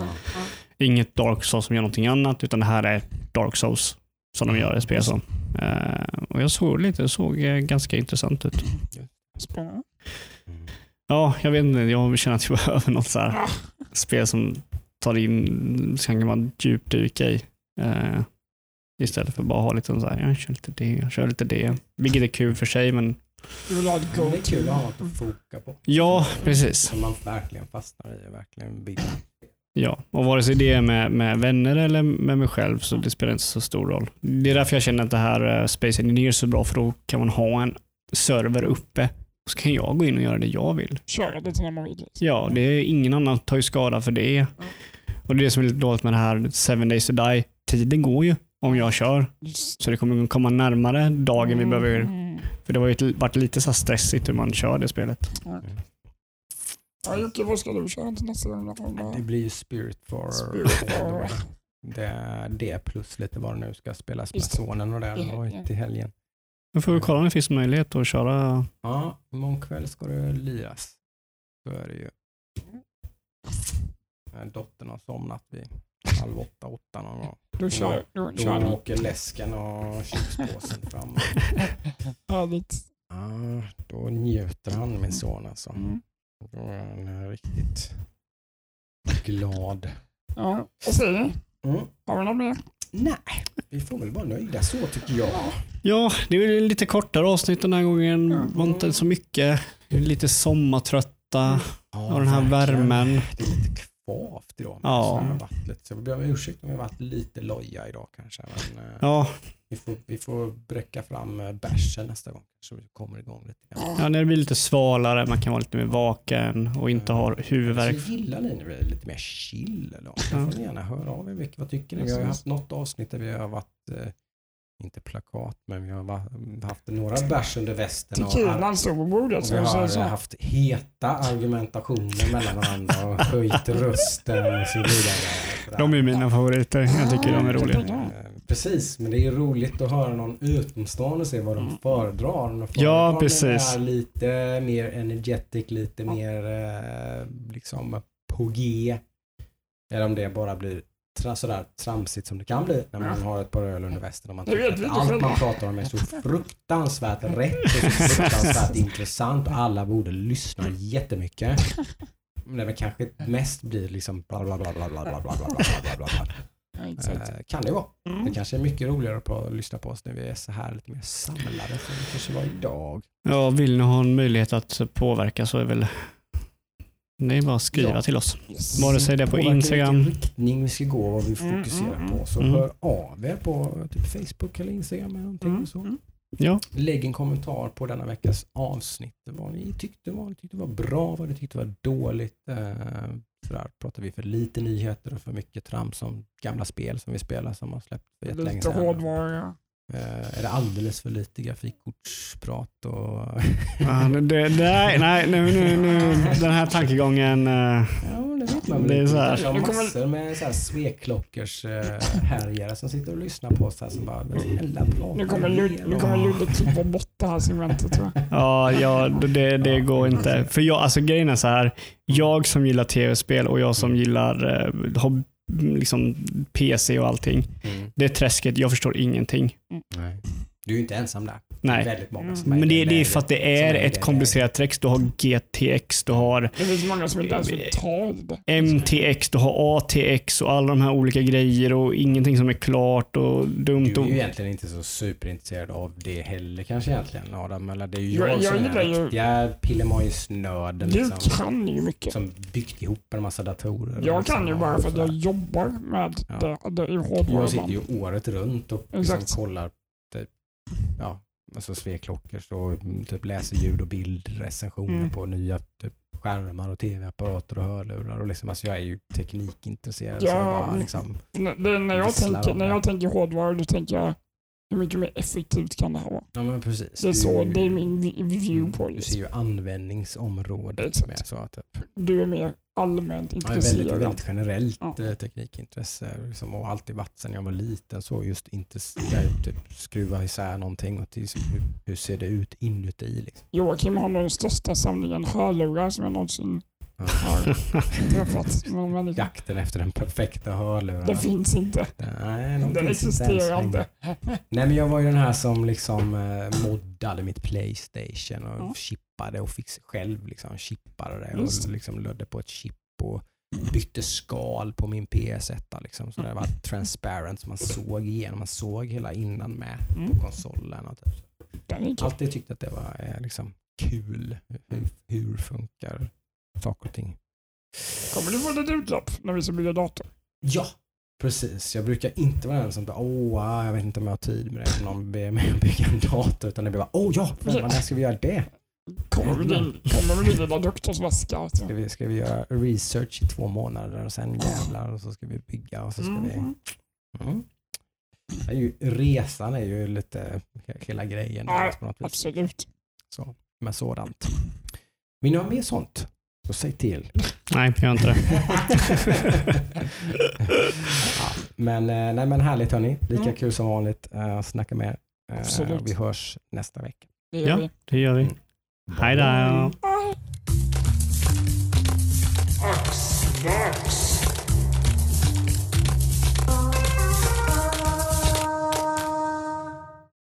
Inget Dark Souls som gör någonting annat, utan det här är Dark Souls som de gör ett spel som. Eh, och jag såg lite, det såg eh, ganska intressant ut. Spännande. Ja, jag vet inte, jag känner att jag behöver något så här spel som tar in, som kan man djupdyka i. Eh, istället för bara ha lite så här, jag kör lite det, jag kör lite det. Vilket är kul för sig, men Du vill ha ett Men Det är kul att ha något att foka på. ja, precis. Som man verkligen fastnar i och verkligen vill. Ja, och vare sig det är med, med vänner eller med mig själv så det spelar inte så stor roll. Det är därför jag känner att det här eh, Space Engineer är så bra för då kan man ha en server uppe och så kan jag gå in och göra det jag vill. Köra lite när man vill. Ja, det är ingen annan tar ju skada för det. Och det är det som är lite dåligt med det här Seven Days to Die. Tiden går ju om jag kör. Så det kommer komma närmare dagen vi behöver. Mm. För det har ju varit lite så stressigt hur man kör det spelet. Ja, Jocke, vad ska du köra till nästa gång? Det blir ju Spirit for... Spirit for- Det, det plus lite vad det nu ska spelas med det. sonen och den och Ja, till helgen. Nu får vi kolla om det finns möjlighet att köra. Ja, imorgon kväll ska det liras. Så är det ju. Dottern har somnat vid halv åtta, åtta någon gång. Då kör, då Då kör åker läsken och chipspåsen fram. Härligt. Ja, då njuter han min son alltså. Mm. Då är han riktigt glad. Ja, säger ni? Mm. Har vi något mer? Nej, vi får väl vara nöjda så tycker jag. Ja, det är lite kortare avsnitt den här gången. Ja. var inte så mycket. Vi är lite sommartrötta Ja, av den här verkligen. värmen. Det är lite kvavt idag. Men Ja. så så jag ber om ursäkt om vi har varit lite loja idag kanske. Men, eh, Ja, vi, får, vi får bräcka fram eh, bärsen nästa gång så vi kommer igång lite grann. ja, när det blir lite svalare, man kan vara lite mer vaken och inte ha huvudvärk. Så gillar ni när det är lite mer chill? Eller? Då Ja. får ni gärna höra av er. Vilka- Vad tycker ni? Vi har haft något avsnitt där vi har varit, eh, inte plakat, men vi har haft några bärs under västen. och- Tequilan står på bordet. Och vi har så. haft heta argumentationer mellan varandra och höjt rösten och så vidare. De är mina favoriter. Jag tycker de är roliga. Precis, men det är roligt att höra någon utomstående se vad de föredrar. Om de Ja, föredrar precis. Är lite mer energetic, lite mer eh, liksom på G. Eller om det bara blir tra, sådär tramsigt som det kan bli när man har ett par öl under västen och man Det tycker vet att allt man pratar om är så fruktansvärt rätt och så fruktansvärt intressant och alla borde lyssna jättemycket. Men det väl kanske mest blir liksom bla bla bla bla bla bla bla bla bla bla bla bla. Ja, exakt. Eh, Kan det vara. Det Mm. kanske är mycket roligare på att lyssna på oss när vi är så här lite mer samlade som det kanske var idag. Ja, vill ni ha en möjlighet att påverka så är väl det är bara att skriva Ja. till oss. Yes. Vare sig det är på Påverka Instagram. vilken riktning vi ska gå och vad vi Mm, fokuserar mm, på. Så mm. hör av er på typ Facebook eller Instagram eller någonting. Mm, Så. Ja, Lägg en kommentar på denna veckas avsnitt. Vad ni tyckte, vad ni tyckte var bra, vad ni tyckte var dåligt. Eh, sådär, pratar vi för lite nyheter och för mycket trams som gamla spel som vi spelar som har släppt för jättelänge Lite sedan. hårdvara. Eh, är det alldeles för lite grafikkortsprat? Och Ja, det, det, nej, nej nu, nu, nu, den här tankegången. eh, ja, det vet man väl Det är inte. så här. kanske har massor med så här sveklockers eh, härjare som sitter och lyssnar på oss här som bara, "Men snälla prata Nu kommer mer Ludde, nu om-" kommer Ludde klippa bort det här segmentet tror jag. Ja, ja det, det går inte. För jag, alltså grejen är så här. Jag som gillar tv-spel och jag som gillar eh, har liksom PC och allting. Mm. Det är träsket. Jag förstår ingenting. Nej. Du är ju inte ensam där. Det är Nej. väldigt många som Men i det, det är för att det är ett komplicerat träsk. Du har GTX, du har Det finns många som inte ens vill ta det. MTX, du har ATX och alla de här olika grejer och ingenting som är klart och dumt. Du är Och, ju egentligen inte så superintresserad av det heller kanske egentligen Adam. Eller det är ju Jag- jag, jag som är den ju- riktiga pillemojsnörden Du liksom, kan ju mycket. som byggt ihop en massa datorer. Jag liksom, kan ju och bara för att jag jobbar med Ja. det, det i Jag hårdvaran. sitter ju året runt och liksom kollar ja, alltså sveklockor mm, typ läser ljud och bildrecensioner Mm. på nya typ, skärmar och tv-apparater och hörlurar. Och liksom, alltså jag är ju teknikintresserad. så Ja, jag bara, liksom, när, jag tänker, när jag tänker hårdvara då tänker jag hur mycket mer effektivt kan det här vara? ja men precis. Det är, Du- så, det är min vi- view mm, på det. Du ser ju användningsområdet Exakt. med så typ, Du är mer allmänt jag är väldigt, intresserad. väldigt generellt Ja. eh, teknikintresse liksom, och alltid varit sedan jag var liten så just intresserad, typ skruva isär någonting och till, hur, hur ser det ut inuti liksom. Joakim har den största samlingen hörlurar som jag någonsin Ja. Har träffat. någon människa. Jakten efter den perfekta hörluren. Det finns inte. Nej, de Den existerar inte. Nej, men jag var ju den här som liksom eh, moddade mitt Playstation och Ja. chippade och fick själv liksom chippade det Just och liksom lödde på ett chip och bytte skal på min PS1 liksom, så det var transparent så man såg igenom, man såg hela innan med Mm. på konsolen. Och typ. Alltid tyckt att det var eh, liksom kul. Hur, hur funkar saker och ting? Kommer du få lite utlopp när vi ska bygga dator? Ja, precis. Jag brukar inte vara den som bara, åh, jag vet inte om jag har tid med det. Om någon ber mig att bygga en dator. Utan det blir bara, åh ja, fan, när ska vi göra det? Kommer med din, kommer med din lilla doktorsväska? Alltså. Ska vi, ska vi göra research i två månader och sen jävlar och så ska vi bygga och så ska vi... Mm. Mm. Är ju, resan är ju lite hela grejen. Ja. Absolut. Så, med sådant. Vill ni ha mer sånt? Så säg till. nej, jag gör inte det. ja, men, eh, nej, men härligt hörni. Lika Mm. kul som vanligt eh, att snacka med er. Eh, Absolut. Vi hörs nästa vecka. Det gör Ja. vi. Det gör vi. Mm. Hej då.